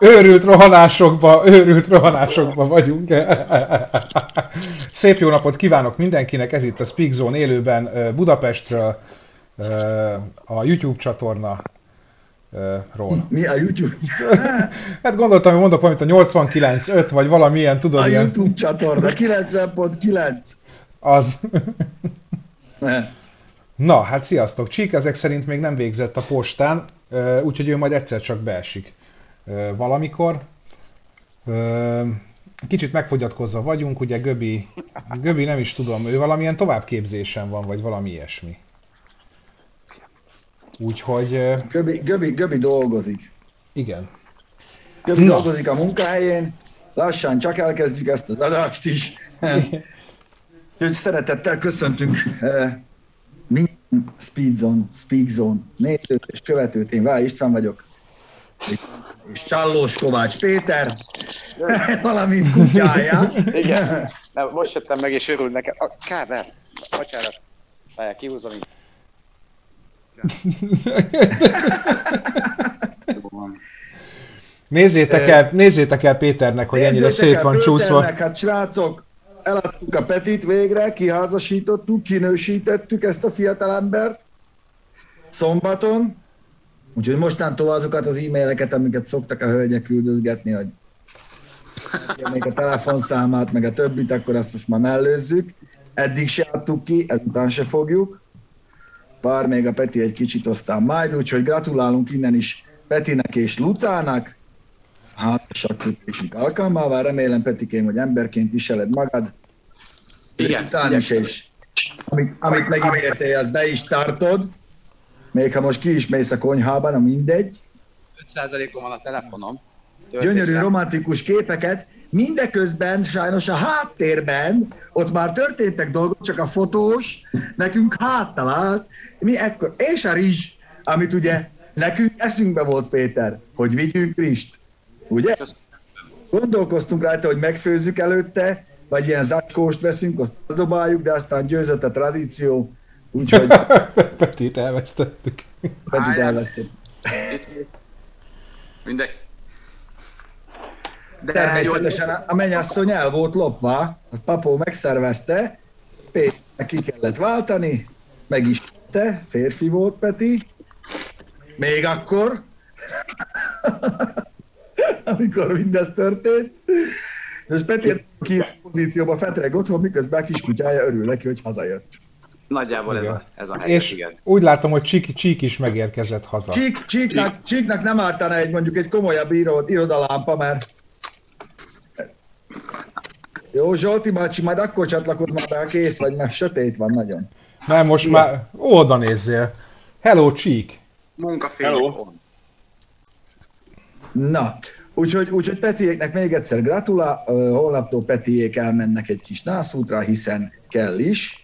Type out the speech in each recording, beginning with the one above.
Őrült rohanásokba, őrült rohanásokba vagyunk. Szép jó napot kívánok mindenkinek, ez itt a Speak Zone élőben Budapestről, a YouTube csatorna ról. Mi a YouTube? hát gondoltam, hogy mondok valamit a 89.5, vagy valamilyen, tudod, A ilyen... YouTube csatorna, 90.9. Az. Ne. Na, hát sziasztok. Csík ezek szerint még nem végzett a postán, úgyhogy ő majd egyszer csak beesik valamikor. Kicsit megfogyatkozva vagyunk, ugye Göbi, Göbi nem is tudom, ő valamilyen továbbképzésen van, vagy valami ilyesmi. Úgyhogy Göbi, Göbi, Göbi dolgozik. igen. Göbi Na. dolgozik a munkájén, lassan csak elkezdjük ezt az adást is. Úgyhogy szeretettel köszöntünk minden Speedzone, Speakzone nézőt és követőt. Én Váj István vagyok. És- Csallós Kovács Péter, valamint kutyája. Igen. Nem, most jöttem meg és örül neked. A, kár, nem. Bocsánat. Várjál, kihúzom így. Nézzétek el, nézzétek el Péternek, hogy ennyire Nézzétek szét el van csúszva. Hát srácok, eladtuk a Petit végre, kiházasítottuk, kinősítettük ezt a fiatalembert szombaton. Úgyhogy mostantól azokat az e-maileket, amiket szoktak a hölgyek küldözgetni, hogy még a telefonszámát, meg a többit, akkor azt most már mellőzzük. Eddig se adtuk ki, ezután se fogjuk. Bár még a Peti egy kicsit aztán majd, úgyhogy gratulálunk innen is Petinek és Lucának hátasak kötésünk alkalmával. Remélem, Petikém, hogy emberként viseled magad. Igen, Után is, és amit, amit megígértél, azt be is tartod. Még ha most ki is mész a konyhába, na mindegy. 5%-on van a telefonom. Gyönyörű Töltésre. romantikus képeket, mindeközben sajnos a háttérben ott már történtek dolgok, csak a fotós nekünk háttalált, mi ekkor, és a rizs, amit ugye nekünk eszünkbe volt Péter, hogy vigyünk rizst, ugye? Gondolkoztunk rajta, hogy megfőzzük előtte, vagy ilyen zacskóst veszünk, azt dobáljuk, de aztán győzött a tradíció, úgyhogy Petit elvesztettük. Petit Állják. elvesztett. Mindegy. De Természetesen a- a mennyasszony el volt lopva, azt apó megszervezte, Péternek ki kellett váltani, meg is te, férfi volt Peti, még akkor, amikor mindez történt, és Peti ki a pozícióba fetreg otthon, miközben a kiskutyája örül neki, hogy hazajött. Nagyjából ez Igen. a, ez a helyzet, És igen. úgy látom, hogy Csík, Csík is megérkezett haza. Csík, csíknak, csíknak nem ártana egy mondjuk egy komolyabb író, irodalámpa, mert jó, Zsolti bácsi, majd akkor csatlakozz már be, ha kész vagy, mert sötét van nagyon. Nem, most Igen. már oda nézzél. Hello, Csík! Munkafények Hello. Na, úgyhogy, úgyhogy Petiéknek még egyszer gratulál, holnaptól Petiék elmennek egy kis nászútra, hiszen kell is.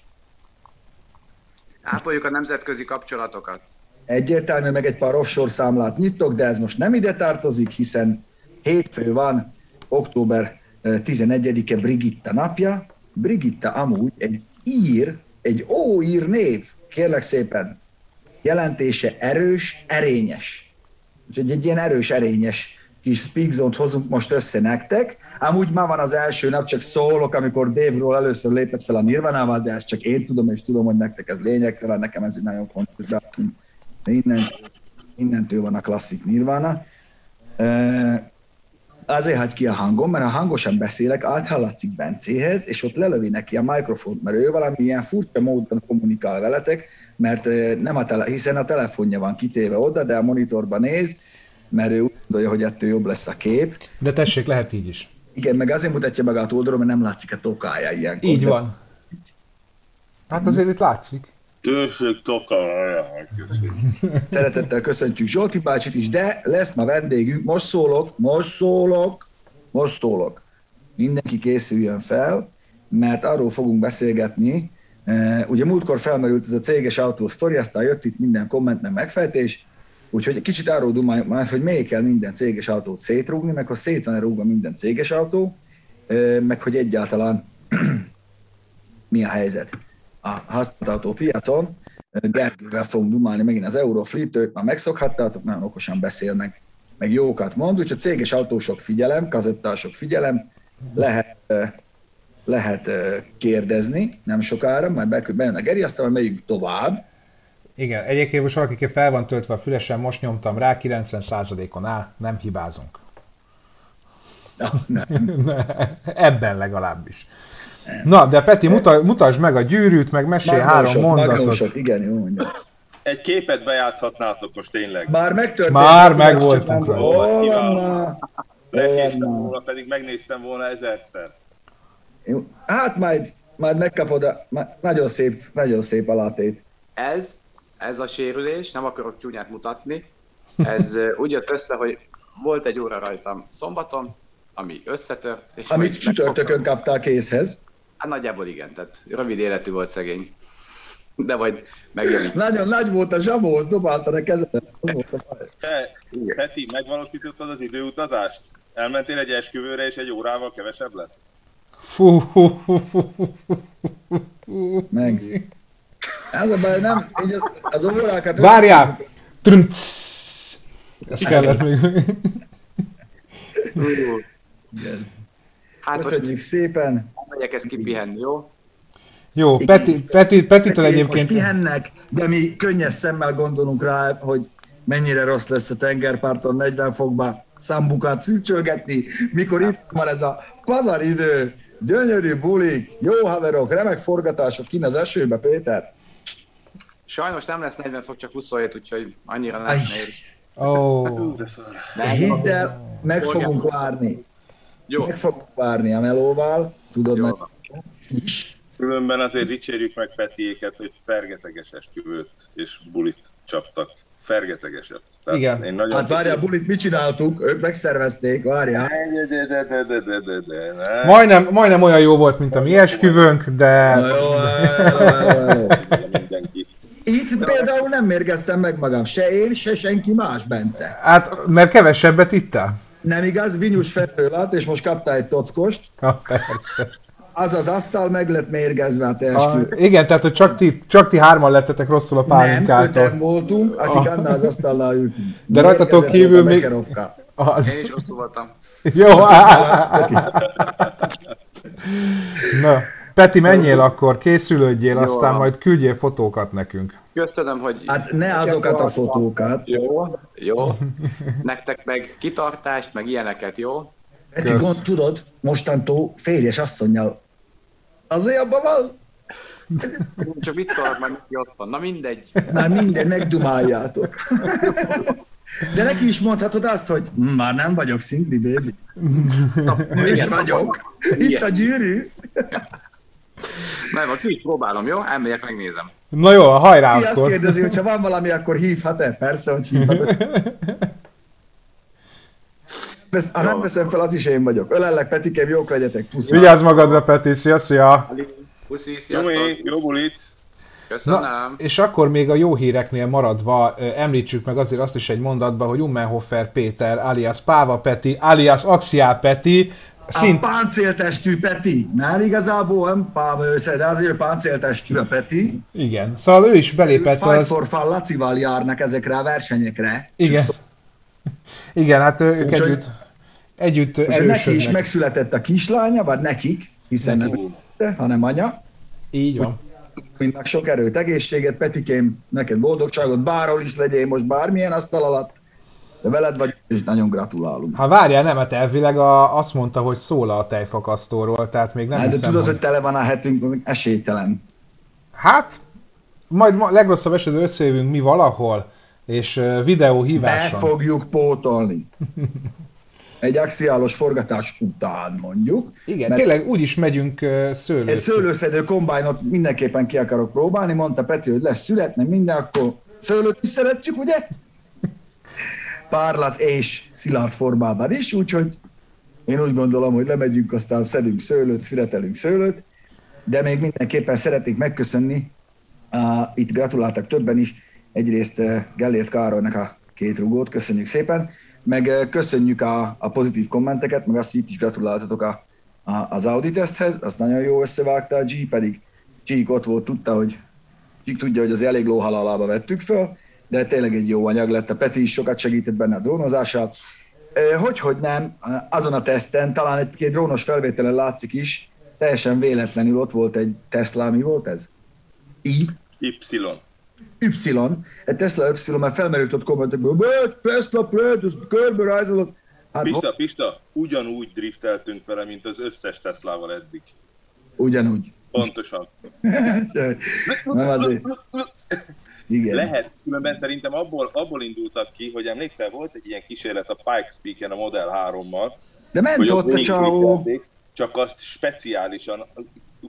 Ápoljuk a nemzetközi kapcsolatokat. Egyértelmű, meg egy pár offshore számlát nyitok, de ez most nem ide tartozik, hiszen hétfő van, október ö, 11-e Brigitta napja. Brigitta amúgy egy ír, egy óír név, kérlek szépen, jelentése erős, erényes. Úgyhogy egy ilyen erős, erényes kis speak zone-t hozunk most össze nektek. Amúgy már van az első nap, csak szólok, amikor Dave Roll először lépett fel a Nirvanával, de ezt csak én tudom, és tudom, hogy nektek ez lényegtelen, nekem ez egy nagyon fontos. De Innen, innentől van a klasszik Nirvana. Azért hagy ki a hangom, mert ha hangosan beszélek, áthallatszik Bencéhez, és ott lelövi neki a mikrofont, mert ő valami ilyen furcsa módon kommunikál veletek, mert nem a tele, hiszen a telefonja van kitéve oda, de a monitorban néz, mert ő úgy gondolja, hogy ettől jobb lesz a kép. De tessék, lehet így is. Igen, meg azért mutatja magát oldalról, mert nem látszik a tokája ilyenkor. Így De van. Hát azért itt látszik. Tőség tokára. Szeretettel köszöntjük Zsolti bácsit is, de lesz ma vendégünk, most szólok, most szólok, most szólok. Mindenki készüljön fel, mert arról fogunk beszélgetni, eh, ugye múltkor felmerült ez a céges autó sztori, aztán jött itt minden komment, meg megfejtés, úgyhogy kicsit arról dumáljuk már, hogy miért kell minden céges autót szétrúgni, meg hogy szét van rúgva minden céges autó, meg hogy egyáltalán mi a helyzet a használt autópiacon. Gergővel fogunk dumálni megint az Eurofleet-től, már megszokhattátok, nagyon okosan beszélnek, meg jókat mond, úgyhogy céges autósok figyelem, kazettások figyelem, lehet, eh, lehet eh, kérdezni nem sokára, majd be- bejön a Geri, aztán majd megyünk tovább. Igen, egyébként most valaki fel van töltve a fülesen, most nyomtam rá, 90%-on áll, nem hibázunk. Na, nem. Ebben legalábbis. Na, de Peti, muta, mutasd meg a gyűrűt, meg mesélj három mondatot. magnósok, igen, jó mondja. Egy képet bejátszhatnátok most tényleg. Már megtörtént. Már nem-? Hol Megnéztem van már? volna, pedig megnéztem volna ezerszer. Jó. Hát majd, majd megkapod, a, nagyon szép, nagyon szép alátét. Ez, ez a sérülés, nem akarok csúnyát mutatni, ez úgy jött össze, hogy volt egy óra rajtam szombaton, ami összetört. És Amit csütörtökön kaptál kézhez. Hát nagyjából igen, tehát rövid életű volt szegény. De majd megjelenik. Nagyon nagy volt a zsabóz, dobálta a kezedet. Az volt a baj. Te. Peti, megvalósítottad az időutazást? Elmentél egy esküvőre, és egy órával kevesebb lett? Fú, hú, hú, hú, hú, hú, hú. Meg. Ez a baj, nem, így az, az órákat... Várjál! Trümc! Ez kellett még. Igen. Hát most Köszönjük szépen. megyek ezt kipihenni, jó? Jó, Peti, Peti, Petitől Most egyébként... pihennek, de mi könnyes szemmel gondolunk rá, hogy mennyire rossz lesz a tengerparton 40 fokba szambukát szűcsölgetni, mikor itt van ez a pazaridő, gyönyörű bulik, jó haverok, remek forgatások kint az esőbe, Péter. Sajnos nem lesz 40 fok, csak 27, úgyhogy annyira nem nehéz. De szar. De Hidd el, meg fogunk várni. Jó, Meg fogunk várni a melóval, tudod, jó. meg is. Különben azért dicsérjük meg Petiéket, hogy fergeteges esküvőt és bulit csaptak. Fergetegeset. Tehát Igen. Én nagyon Hát várjál, bulit mit csináltuk? Ők megszervezték, várjál. De, de, de, de, de, de, de, de, ne. majdnem, majdnem olyan jó volt, mint a mi esküvőnk, de... Na jó, hello, hello, hello. Itt például nem mérgeztem meg magam, se én, se senki más, Bence. Hát, mert kevesebbet ittál? Nem igaz, Vinyus felől lát, és most kaptál egy tockost, Ha, persze. az az asztal meg lett mérgezve A, esküvő. igen, tehát, hogy csak ti, csak ti hárman lettetek rosszul a Nem, öten pálinkától. voltunk, akik annál az asztallal ültünk. De rajtatok kívül még- Bekerovka. Én Az. is rosszul voltam. Jó, Na, Peti, menjél akkor, készülődjél, Jó aztán majd küldjél fotókat nekünk. Köszönöm, hogy... Hát ne azokat a fotókat. Jó, jó. Nektek meg kitartást, meg ilyeneket, jó? Peti, Kösz. gond, tudod, mostantól férjes asszonynal. Azért abban van? Csak mit szólok, majd neki ott van. Na mindegy. Már minden megdumáljátok. De neki is mondhatod azt, hogy már nem vagyok szingli, baby. Nős igen, vagyok. Itt Igen. a gyűrű. Nem, ki is próbálom, jó? Elmegyek, megnézem. Na jó, hajrá azt akkor. kérdezi, hogy ha van valami, akkor hívhat-e? Persze, hogy hívhat. Vesz, ha nem Jó. veszem fel, az is én vagyok. Ölellek, Petikém, jók legyetek. Pusz. Vigyázz magadra, Peti, szia, szia! Puszi, Jó, sziasztok! ég, jó bulit! Köszönöm! Na, és akkor még a jó híreknél maradva említsük meg azért azt is egy mondatban, hogy Ummenhofer Péter, alias Páva Peti, alias Axiál Peti, A szint, páncéltestű Peti. Már igazából nem Páva össze, de azért páncéltestű a Peti. igen, szóval ő is belépett Fight az... for Fun Lacival járnak ezekre a versenyekre. Igen, Csak igen, hát ők Úgyhogy- együtt, együtt Úgyhogy neki is erősödnek. megszületett a kislánya, vagy nekik, hiszen nem ő, hanem anya. Így van. Mindnak sok erőt, egészséget, Petikém, neked boldogságot, bárhol is legyél most bármilyen asztal alatt, de veled vagy, és nagyon gratulálunk. Ha várjál, nem, hát elvileg a, azt mondta, hogy szól a tejfakasztóról, tehát még nem Hát, de hiszem, tudod, hogy... hogy tele van a hetünk, az esélytelen. Hát, majd ma, legrosszabb esetben összejövünk mi valahol, és videó Be híváson. fogjuk pótolni. Egy axiálos forgatás után mondjuk. Igen, Mert- tényleg úgy is megyünk szőlőt. Egy szőlőszedő kombájnot mindenképpen ki akarok próbálni, mondta Peti, hogy lesz szület, meg minden, akkor szőlőt is szeretjük, ugye? Párlat és szilárd formában is, úgyhogy én úgy gondolom, hogy lemegyünk, aztán szedünk szőlőt, születelünk szőlőt, de még mindenképpen szeretnék megköszönni, uh, itt gratuláltak többen is, egyrészt uh, Gellért Károlynak a két rugót, köszönjük szépen, meg uh, köszönjük a, a pozitív kommenteket, meg azt, hogy itt is gratuláltatok a, a, az Audi teszthez, azt nagyon jó összevágta a G, pedig G ott volt, tudta, hogy G tudja, hogy az elég lóhalalába vettük föl, de tényleg egy jó anyag lett. A Peti is sokat segített benne a drónozással. Hogy, hogy nem, azon a teszten, talán egy-két drónos felvételen látszik is, teljesen véletlenül ott volt egy Tesla, mi volt ez? I? Y. Y, egy Tesla Y, mert felmerült ott kommentekből, Tesla plate, ez körbe rajzolott. Hát, Pista, Pista, ugyanúgy drifteltünk vele, mint az összes Teslával eddig. Ugyanúgy. Pontosan. Nem azért. Igen. Lehet, különben szerintem abból, abból indultak ki, hogy emlékszel, volt egy ilyen kísérlet a Pikes Peak-en a Model 3-mal. De ment ott a csávó. Csak azt speciálisan,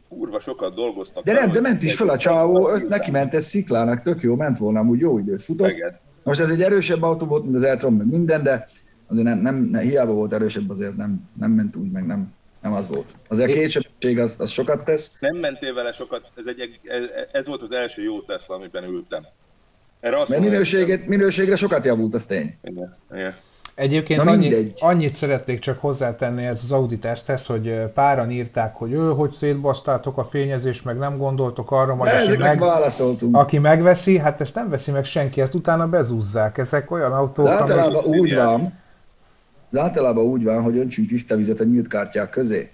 kurva sokat dolgoztak. De nem, de ment is fel a csávó, neki ment ez sziklának, tök jó, ment volna, úgy jó időt futott. Igen. Most ez egy erősebb autó volt, mint az Eltron, meg minden, de azért nem, nem, nem, hiába volt erősebb, azért ez nem, nem ment úgy, meg nem, nem az volt. Azért a kétsebesség az, az sokat tesz. Nem mentél vele sokat, ez, egy, ez, ez volt az első jó Tesla, amiben ültem. Erre azt Mert minőséget, minőségre sokat javult, az tény. Igen, igen. Egyébként Na annyit, annyit szeretnék csak hozzátenni ez az Audi teszthez, hogy páran írták, hogy ő, hogy szétbasztátok a fényezést, meg nem gondoltok arra, majd aki, meg, aki megveszi, hát ezt nem veszi meg senki, ezt utána bezúzzák. Ezek olyan autók, De általában amik... úgy van, de általában úgy van, hogy öntsünk tiszta vizet a nyílt kártyák közé,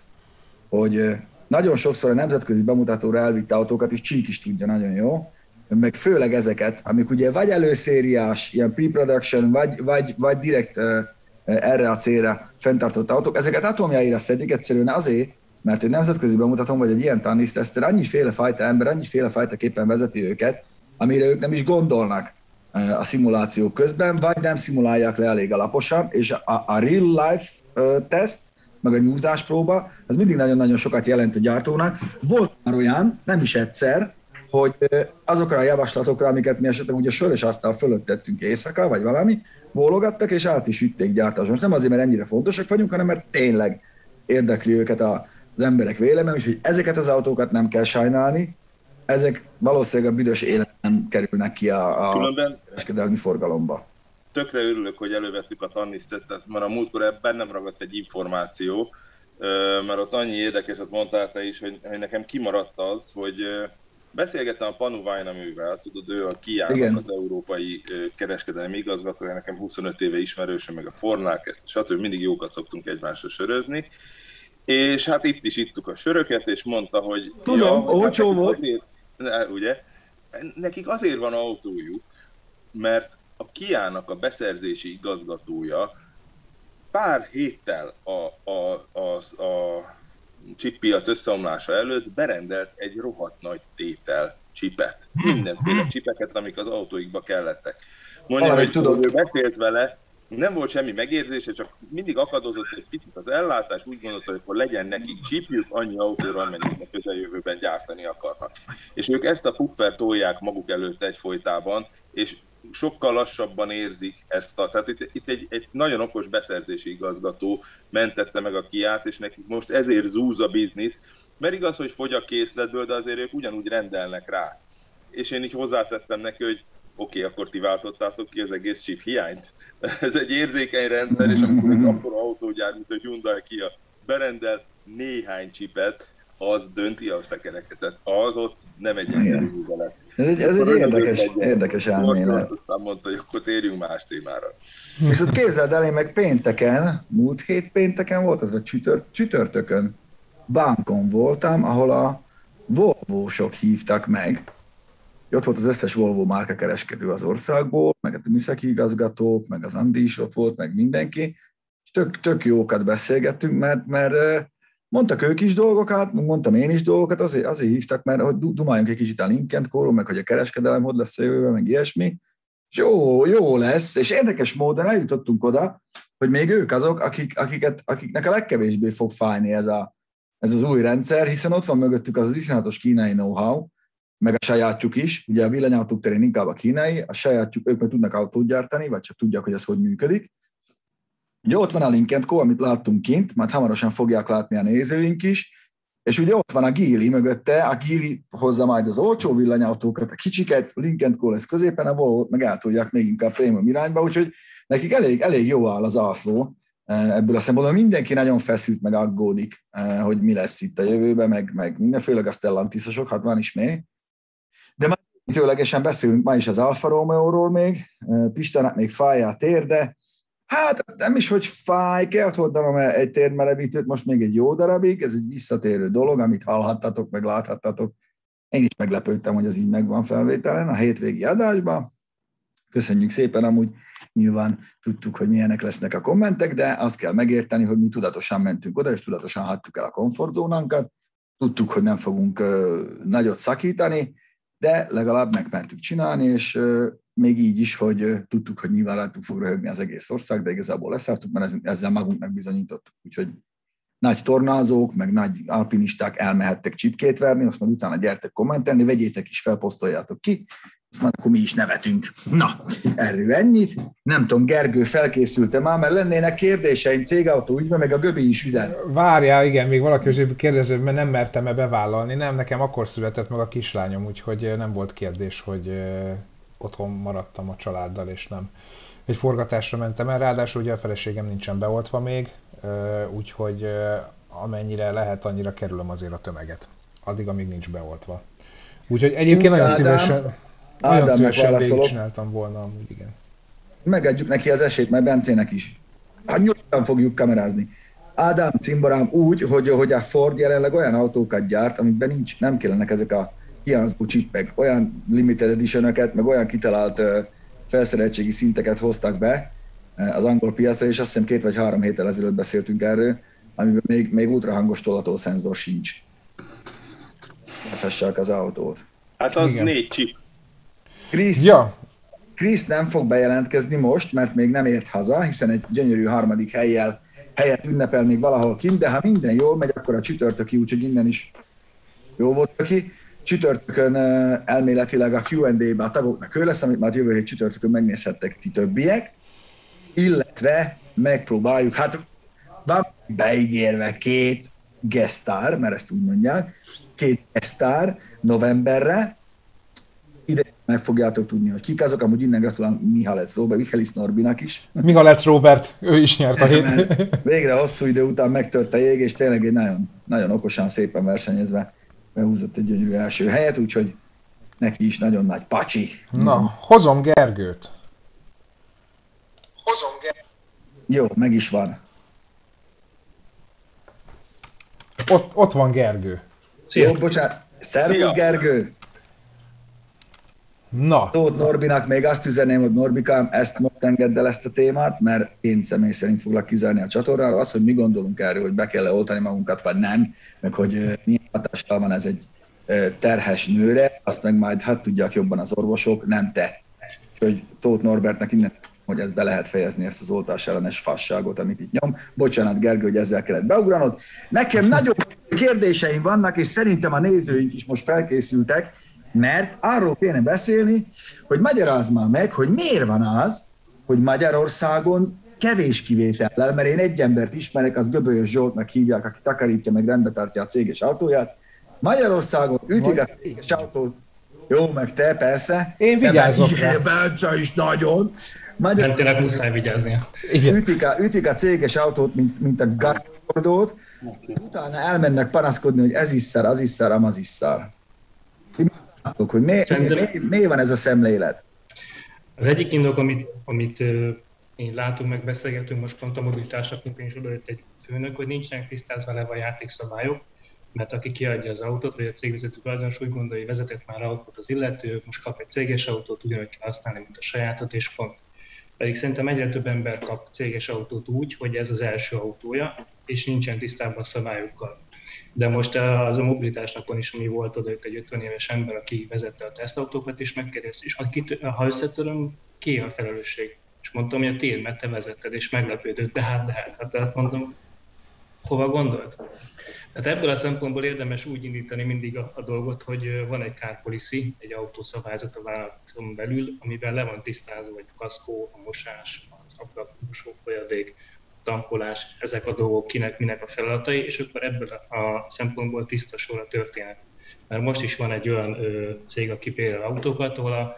hogy nagyon sokszor a nemzetközi bemutatóra elvitte autókat, és Csík is tudja nagyon jó, meg főleg ezeket, amik ugye vagy előszériás, ilyen pre-production, vagy, vagy, vagy direkt erre a célra fenntartott autók, ezeket atomjaira szedik egyszerűen azért, mert egy nemzetközi bemutatom, vagy egy ilyen tanniszteszter annyiféle fajta ember, annyiféle fajta képen vezeti őket, amire ők nem is gondolnak a szimuláció közben, vagy nem szimulálják le elég alaposan, és a, a real life teszt, meg a nyúzás próba, az mindig nagyon-nagyon sokat jelent a gyártónak. Volt már olyan, nem is egyszer, hogy azokra a javaslatokra, amiket mi esetleg ugye sörös asztal fölött tettünk éjszaka, vagy valami, bólogattak, és át is vitték gyártásra. Most nem azért, mert ennyire fontosak vagyunk, hanem mert tényleg érdekli őket a, az emberek vélemény, úgyhogy ezeket az autókat nem kell sajnálni, ezek valószínűleg a büdös élet nem kerülnek ki a, a kereskedelmi forgalomba. Tökre örülök, hogy elővettük a tannisztet, mert a múltkor ebben nem ragadt egy információ, mert ott annyi érdekeset mondtál te is, hogy, hogy nekem kimaradt az, hogy Beszélgettem a Panu művel, tudod, ő a kia az európai kereskedelmi igazgatója, nekem 25 éve ismerősöm, meg a Fornák, ezt stb. mindig jókat szoktunk egymásra sörözni. És hát itt is ittuk a söröket, és mondta, hogy... Tudom, ja, olcsó hát volt. Azért, ne, ugye, nekik azért van autójuk, mert a Kiának a beszerzési igazgatója pár héttel a, a, a, a chippiac összeomlása előtt berendelt egy rohadt nagy tétel csipet. Mindenféle csipeket, amik az autóikba kellettek. Mondja, hogy tudod. ő beszélt vele, nem volt semmi megérzése, csak mindig akadozott egy picit az ellátás, úgy gondolta, hogy akkor legyen nekik csípjük, annyi autóra, amennyit a közeljövőben gyártani akarnak. És ők ezt a puffer tolják maguk előtt egyfolytában, és sokkal lassabban érzik ezt a... Tehát itt, itt egy, egy nagyon okos beszerzési igazgató mentette meg a kiát, és nekik most ezért zúz a biznisz, mert igaz, hogy fogy a készletből, de azért ők ugyanúgy rendelnek rá. És én így hozzátettem neki, hogy oké, okay, akkor ti váltottátok ki az egész chip hiányt. Ez egy érzékeny rendszer, és amikor egy akkora autógyár, mint a Hyundai Kia berendel néhány csipet, az dönti a szekereket. Az ott nem egy egyszerű művelet. Ez egy, ez egy érdekes, egy érdekes elmélet. Aztán mondta, hogy akkor térjünk más témára. Viszont képzeld el, én meg pénteken, múlt hét pénteken volt, ez vagy csütör, csütörtökön, bánkon voltam, ahol a Volvo-sok hívtak meg. Ott volt az összes Volvo márka kereskedő az országból, meg a műszaki igazgatók, meg az Andi is ott volt, meg mindenki. És tök, tök jókat beszélgettünk, mert, mert Mondtak ők is dolgokat, mondtam én is dolgokat, azért, azért hívtak, mert hogy dumáljunk egy kicsit a Linkent kóról, meg hogy a kereskedelem hogy lesz jövőben, meg ilyesmi. És jó, jó lesz, és érdekes módon eljutottunk oda, hogy még ők azok, akik, akiket, akiknek a legkevésbé fog fájni ez, a, ez az új rendszer, hiszen ott van mögöttük az, az iszonyatos kínai know-how, meg a sajátjuk is, ugye a villanyautók terén inkább a kínai, a sajátjuk, ők meg tudnak autót gyártani, vagy csak tudják, hogy ez hogy működik, Ugye ott van a Link Co, amit láttunk kint, majd hamarosan fogják látni a nézőink is, és ugye ott van a Gili mögötte, a Gili hozza majd az olcsó villanyautókat, a kicsiket, a Link Co lesz középen, a volvo meg el tudják még inkább prémium irányba, úgyhogy nekik elég, elég jó áll az alszó eh, ebből a szempontból. Mindenki nagyon feszült, meg aggódik, eh, hogy mi lesz itt a jövőben, meg, meg minden, főleg a Stellantisosok, hát van is még. De már Tőlegesen beszélünk ma is az Alfa Romeo-ról még, Pistának még fáj a térde, Hát nem is, hogy fáj, kell mondanom egy térmerevítőt most még egy jó darabig, ez egy visszatérő dolog, amit hallhattatok, meg láthattatok. Én is meglepődtem, hogy ez így megvan felvételen a hétvégi adásban. Köszönjük szépen, amúgy nyilván tudtuk, hogy milyenek lesznek a kommentek, de azt kell megérteni, hogy mi tudatosan mentünk oda, és tudatosan hagytuk el a komfortzónánkat. Tudtuk, hogy nem fogunk nagyot szakítani, de legalább megmertük csinálni, és még így is, hogy tudtuk, hogy nyilván rajtunk fog röhögni az egész ország, de igazából leszártuk, mert ezzel magunknak bizonyítottuk. Úgyhogy nagy tornázók, meg nagy alpinisták elmehettek csipkét verni, azt mondja, utána gyertek kommentelni, vegyétek is fel, posztoljátok ki, mondja, akkor mi is nevetünk. Na, erről ennyit. Nem tudom, Gergő felkészülte már, mert lennének kérdéseim cégautó ügyben, meg a Göbi is üzet. Várjál, igen, még valaki azért kérdező, mert nem mertem-e bevállalni. Nem, nekem akkor született meg a kislányom, úgyhogy nem volt kérdés, hogy otthon maradtam a családdal, és nem egy forgatásra mentem el, ráadásul ugye a feleségem nincsen beoltva még, úgyhogy amennyire lehet, annyira kerülöm azért a tömeget. Addig, amíg nincs beoltva. Úgyhogy egyébként nagyon Ádám, szívesen, nagyon Ádám szívesen végigcsináltam volna, amúgy igen. Megadjuk neki az esélyt, mert Bencének is. Hát nyugodtan fogjuk kamerázni. Ádám cimborám úgy, hogy, hogy a Ford jelenleg olyan autókat gyárt, amikben nincs, nem kellenek ezek a hiányzó csippek, olyan limited edition meg olyan kitalált felszereltségi szinteket hoztak be az angol piacra, és azt hiszem két vagy három héttel ezelőtt beszéltünk erről, amiben még, még ultrahangos szenzor sincs. Fessek az autót. Hát az Igen. négy csip. Chris, ja. Chris nem fog bejelentkezni most, mert még nem ért haza, hiszen egy gyönyörű harmadik helyjel helyet ünnepel még valahol kint, de ha minden jól megy, akkor a csütörtöki, úgyhogy innen is jó volt ki csütörtökön elméletileg a Q&A-be a tagoknak ő lesz, amit már jövő hét csütörtökön megnézhettek ti többiek, illetve megpróbáljuk, hát van beígérve két gesztár, mert ezt úgy mondják, két gesztár novemberre, ide meg fogjátok tudni, hogy kik azok, amúgy innen gratulálom Mihalec Robert, Michalis Norbinak is. Mihalec Robert, ő is nyert a hét. Végre hosszú idő után megtört a jég, és tényleg egy nagyon, nagyon okosan, szépen versenyezve behúzott egy gyönyörű első helyet, úgyhogy neki is nagyon nagy pacsi. Na, hozom Gergőt. Hozom Gergőt. Jó, meg is van. Ott, ott van Gergő. Szia. Jó, bocsánat. Szervusz, Gergő! Na. Tóth Norbinak még azt üzeném, hogy Norbikám, ezt most engedd el ezt a témát, mert én személy szerint foglak kizárni a csatornára. Az, hogy mi gondolunk erről, hogy be kell oltani magunkat, vagy nem, meg hogy milyen hatással van ez egy terhes nőre, azt meg majd hát tudják jobban az orvosok, nem te. Hogy Tóth Norbertnek innen hogy ezt be lehet fejezni, ezt az oltás ellenes fasságot, amit itt nyom. Bocsánat, Gergő, hogy ezzel kellett beugranod. Nekem nagyon kérdéseim vannak, és szerintem a nézőink is most felkészültek, mert arról kéne beszélni, hogy magyarázd már meg, hogy miért van az, hogy Magyarországon kevés kivétellel, mert én egy embert ismerek, az Göbölyös Zsoltnak hívják, aki takarítja, meg rendbe tartja a céges autóját. Magyarországon ütik a céges autót, jó, meg te persze. Én vigyázok rá. Bence is nagyon. Magyar... Nem tényleg muszáj vigyáznia. Ütik a, ütik a céges autót, mint, mint a gardót, utána elmennek panaszkodni, hogy ez is szar, az is szar, amaz is szar hogy mi, Szerintem... mi, mi, van ez a szemlélet? Az egyik indok, amit, amit én látunk, meg beszélgetünk most pont a mobilitásnak, mint is odajött egy főnök, hogy nincsenek tisztázva le a játékszabályok, mert aki kiadja az autót, vagy a cégvezető tulajdonos úgy gondolja, hogy vezetett már autót az illető, most kap egy céges autót, ugyanúgy kell használni, mint a sajátot, és pont. Pedig szerintem egyre több ember kap céges autót úgy, hogy ez az első autója, és nincsen tisztában a szabályokkal. De most az a mobilitásnapon is, ami volt oda egy 50 éves ember, aki vezette a tesztautókat, és megkérdezte, és ha, kit, ha összetöröm, ki a felelősség? És mondtam, hogy a tiéd, mert te vezetted, és meglepődött, de hát, de hát, hát, de hát mondom, hova gondolt? Tehát ebből a szempontból érdemes úgy indítani mindig a, a dolgot, hogy van egy car policy, egy autószabályzat a vállalaton belül, amiben le van tisztázva, hogy a kaszkó, a mosás, az ablakmosó folyadék, tankolás, ezek a dolgok kinek, minek a feladatai, és akkor ebből a szempontból tiszta sor a történet. Mert most is van egy olyan ö, cég, aki például autókat, ahol a,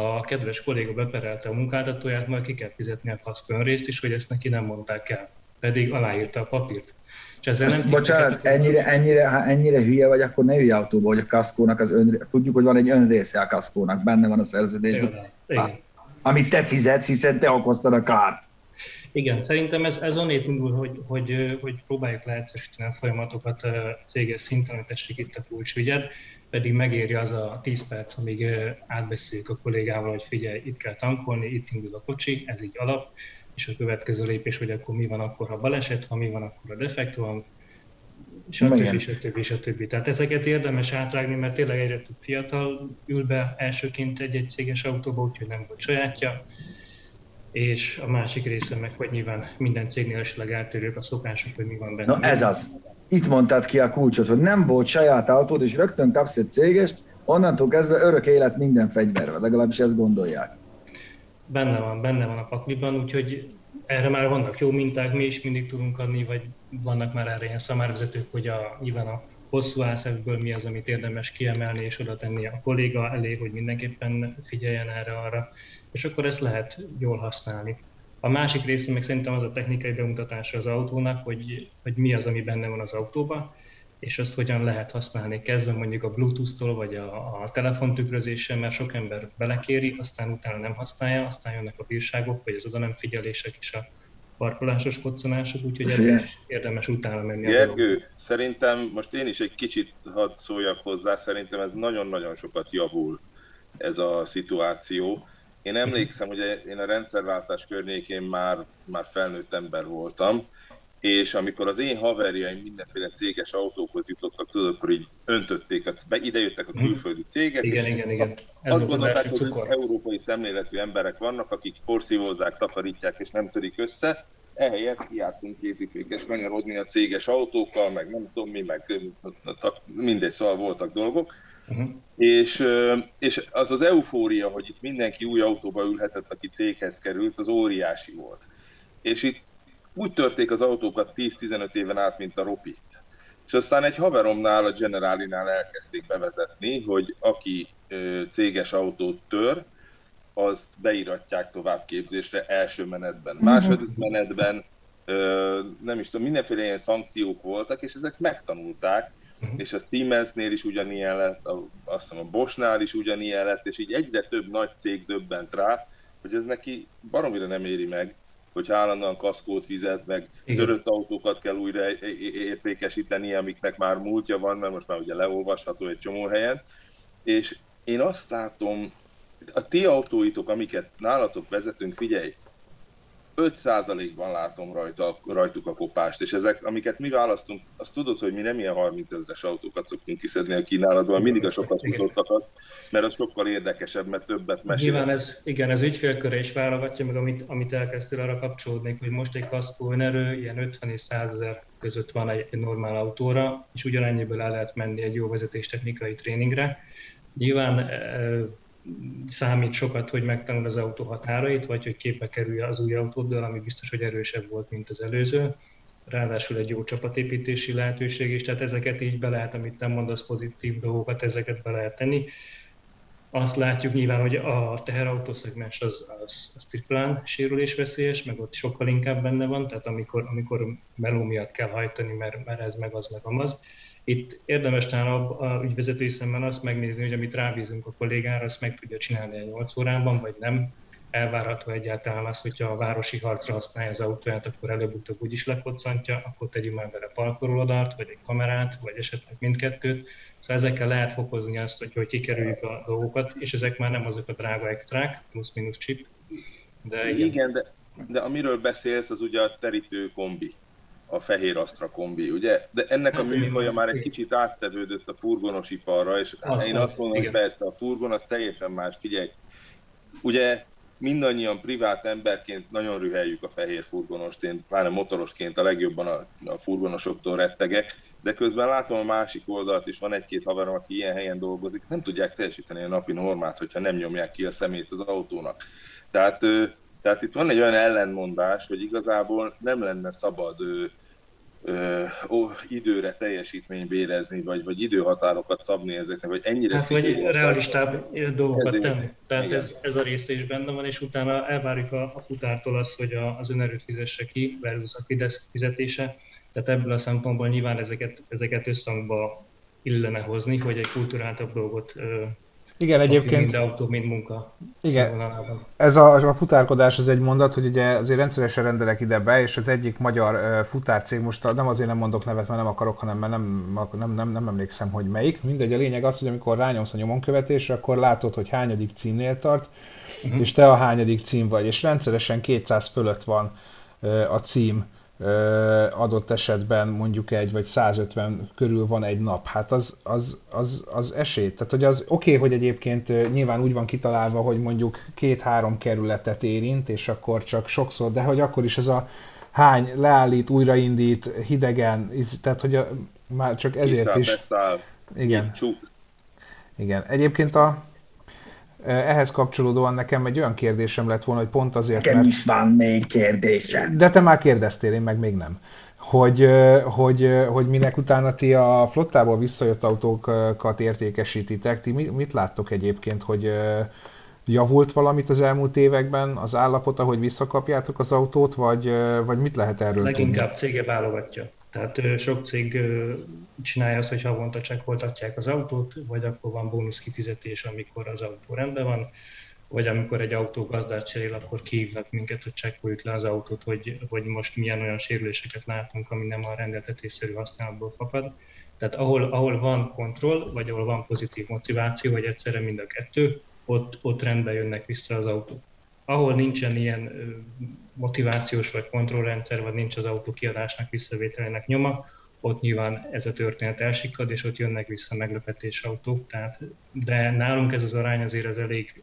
a kedves kolléga beperelte a munkáltatóját, majd ki kell fizetni a kaszkön részt is, hogy ezt neki nem mondták el. pedig aláírta a papírt. És ezzel nem bocsánat, ennyire, ennyire, ha ennyire hülye vagy, akkor ne ülj autóba, hogy a kaszkónak az ön, tudjuk, hogy van egy önrésze a kaszkónak, benne van a szerződésben. Igen. Amit te fizetsz, hiszen te okoztad a kárt. Igen, szerintem ez, ez onnét indul, hogy, hogy, hogy próbáljuk leegyszerűsíteni a folyamatokat céges szinten, hogy tessék itt a kulcsügyed, pedig megéri az a 10 perc, amíg átbeszéljük a kollégával, hogy figyelj, itt kell tankolni, itt indul a kocsi, ez így alap, és a következő lépés, hogy akkor mi van akkor, ha baleset van, mi van akkor, a defekt van, és a többi, és a többi, és a többi. Tehát ezeket érdemes átrágni, mert tényleg egyre több fiatal ül be elsőként egy-egy céges autóba, úgyhogy nem volt sajátja, és a másik része meg, hogy nyilván minden cégnél esetleg eltérők a szokások, hogy mi van benne. Na ez az. Itt mondtad ki a kulcsot, hogy nem volt saját autód, és rögtön kapsz egy cégest, onnantól kezdve örök élet minden fegyvervel, legalábbis ezt gondolják. Benne van, benne van a pakliban, úgyhogy erre már vannak jó minták, mi is mindig tudunk adni, vagy vannak már erre ilyen szamárvezetők, hogy a, nyilván a hosszú álszakből mi az, amit érdemes kiemelni és oda tenni a kolléga elé, hogy mindenképpen figyeljen erre arra, és akkor ezt lehet jól használni. A másik része meg szerintem az a technikai bemutatása az autónak, hogy, hogy mi az, ami benne van az autóban, és azt hogyan lehet használni, kezdve mondjuk a Bluetooth-tól, vagy a, a telefontükrözéssel, mert sok ember belekéri, aztán utána nem használja, aztán jönnek a bírságok, vagy az oda nem figyelések és a parkolásos koccanások, úgyhogy érdemes, érdemes utána menni. Gergő, szerintem most én is egy kicsit hadd szóljak hozzá, szerintem ez nagyon-nagyon sokat javul ez a szituáció. Én emlékszem, hogy én a rendszerváltás környékén már, már felnőtt ember voltam, és amikor az én haverjaim mindenféle céges autókhoz jutottak, tudod, akkor így öntötték, ide jöttek a külföldi cégek, igen, igen, igen. Ez azt gondolták, hogy az európai szemléletű emberek vannak, akik porszívózzák, takarítják és nem törik össze, ehelyett kiártunk kézifékes kanyarodni a céges autókkal, meg nem tudom mi, meg mindegy, szóval voltak dolgok. Uh-huh. És, és az az eufória, hogy itt mindenki új autóba ülhetett, aki céghez került, az óriási volt. És itt úgy törték az autókat 10-15 éven át, mint a ropit. És aztán egy haveromnál, a Generalinál elkezdték bevezetni, hogy aki céges autót tör, azt beiratják továbbképzésre első menetben. Mhm. Második menetben nem is tudom, mindenféle ilyen szankciók voltak, és ezek megtanulták, uh-huh. és a Siemensnél is ugyanilyen lett, a, azt hiszem a Boschnál is ugyanilyen lett, és így egyre több nagy cég döbbent rá, hogy ez neki baromira nem éri meg, hogy állandóan kaszkót fizet, meg Igen. törött autókat kell újra értékesíteni, amiknek már múltja van, mert most már ugye leolvasható egy csomó helyen. És én azt látom, a ti autóitok, amiket nálatok vezetünk, figyelj, 5%-ban látom rajta, rajtuk a kopást, és ezek, amiket mi választunk, azt tudod, hogy mi nem ilyen 30 ezeres autókat szoktunk kiszedni a kínálatban, mindig a sokat futottakat, mert az sokkal érdekesebb, mert többet mesél. Nyilván ez, igen, ez ügyfélköre is válogatja meg, amit, amit elkezdtél arra kapcsolódni, hogy most egy kaszkó önerő ilyen 50 és 100 ezer között van egy, egy normál autóra, és ugyanennyiből el lehet menni egy jó vezetéstechnikai tréningre. Nyilván számít sokat, hogy megtanul az autó határait, vagy hogy képbe kerülje az új autóddal, ami biztos, hogy erősebb volt, mint az előző. Ráadásul egy jó csapatépítési lehetőség is, tehát ezeket így be lehet, amit nem mondasz, pozitív dolgokat, ezeket be lehet tenni. Azt látjuk nyilván, hogy a teherautószegmens az, az, az triplán sérülésveszélyes, meg ott sokkal inkább benne van, tehát amikor, amikor meló miatt kell hajtani, mert, mert ez meg az meg amaz. Itt érdemes talán a, ügyvezetői szemben azt megnézni, hogy amit rábízunk a kollégára, azt meg tudja csinálni a 8 órában, vagy nem. Elvárható egyáltalán az, hogyha a városi harcra használja az autóját, akkor előbb-utóbb úgyis lekoccantja, akkor tegyünk már bele parkolódart, vagy egy kamerát, vagy esetleg mindkettőt. Szóval ezekkel lehet fokozni azt, hogy, hogy kikerüljük a dolgokat, és ezek már nem azok a drága extrák, plusz-minusz chip. De igen, igen de, de amiről beszélsz, az ugye a terítő kombi a fehér Astra kombi, ugye? De ennek hát, a műfaja már egy kicsit áttevődött a furgonos iparra, és azt én azt mondom, igen. hogy persze a furgon az teljesen más, figyelj. Ugye mindannyian privát emberként nagyon rüheljük a fehér furgonost, én pláne motorosként a legjobban a, a furgonosoktól rettegek, de közben látom a másik oldalt is, van egy-két haverom, aki ilyen helyen dolgozik, nem tudják teljesíteni a napi normát, hogyha nem nyomják ki a szemét az autónak. Tehát, tehát itt van egy olyan ellenmondás, hogy igazából nem lenne szabad ö, ó, időre teljesítmény bérezni, vagy, vagy időhatárokat szabni ezeknek, vagy ennyire Hát, vagy realistább dolgokat tenni. Tehát Igen. ez, ez, a része is benne van, és utána elvárjuk a, a futártól azt, hogy a, az önerőt fizesse ki versus a Fidesz fizetése. Tehát ebből a szempontból nyilván ezeket, ezeket összhangba illene hozni, hogy egy kulturáltabb dolgot ö, Igen, egyébként mind autó, mind munka Igen. Ez a, a futárkodás az egy mondat, hogy ugye azért rendszeresen rendelek ide be, és az egyik magyar futárcég, most nem azért nem mondok nevet, mert nem akarok, hanem mert nem, nem, nem, nem emlékszem, hogy melyik. Mindegy, a lényeg az, hogy amikor rányomsz a nyomonkövetésre, akkor látod, hogy hányadik címnél tart, Mhm. és te a hányadik cím vagy, és rendszeresen 200 fölött van a cím adott esetben mondjuk egy, vagy 150 körül van egy nap. Hát az, az, az, az esély. Tehát, hogy az oké, okay, hogy egyébként nyilván úgy van kitalálva, hogy mondjuk két-három kerületet érint, és akkor csak sokszor, de hogy akkor is ez a hány leállít, újraindít, hidegen, tehát hogy a, már csak ezért Kiszáll, is. beszáll, Igen. csuk. Igen. Egyébként a, ehhez kapcsolódóan nekem egy olyan kérdésem lett volna, hogy pont azért, Nekem mert... is van még kérdésem. De te már kérdeztél, én meg még nem. Hogy, ö, hogy, ö, hogy minek utána ti a flottából visszajött autókat értékesítitek, ti mi- mit láttok egyébként, hogy javult valamit az elmúlt években az állapota, hogy visszakapjátok az autót, vagy, vagy mit lehet erről Leginkább tudni? cége válogatja. Tehát sok cég csinálja azt, hogy havonta csekkoltatják az autót, vagy akkor van bónusz kifizetés, amikor az autó rendben van, vagy amikor egy autó gazdát cserél, akkor kihívnak minket, hogy csekkoljuk le az autót, hogy, hogy most milyen olyan sérüléseket látunk, ami nem a rendeltetésszerű használatból fakad. Tehát ahol, ahol van kontroll, vagy ahol van pozitív motiváció, vagy egyszerre mind a kettő, ott, ott rendbe jönnek vissza az autók. Ahol nincsen ilyen motivációs vagy kontrollrendszer, vagy nincs az autó kiadásnak, visszavételének nyoma, ott nyilván ez a történet elsikkad, és ott jönnek vissza meglepetés autók. Tehát, de nálunk ez az arány azért az elég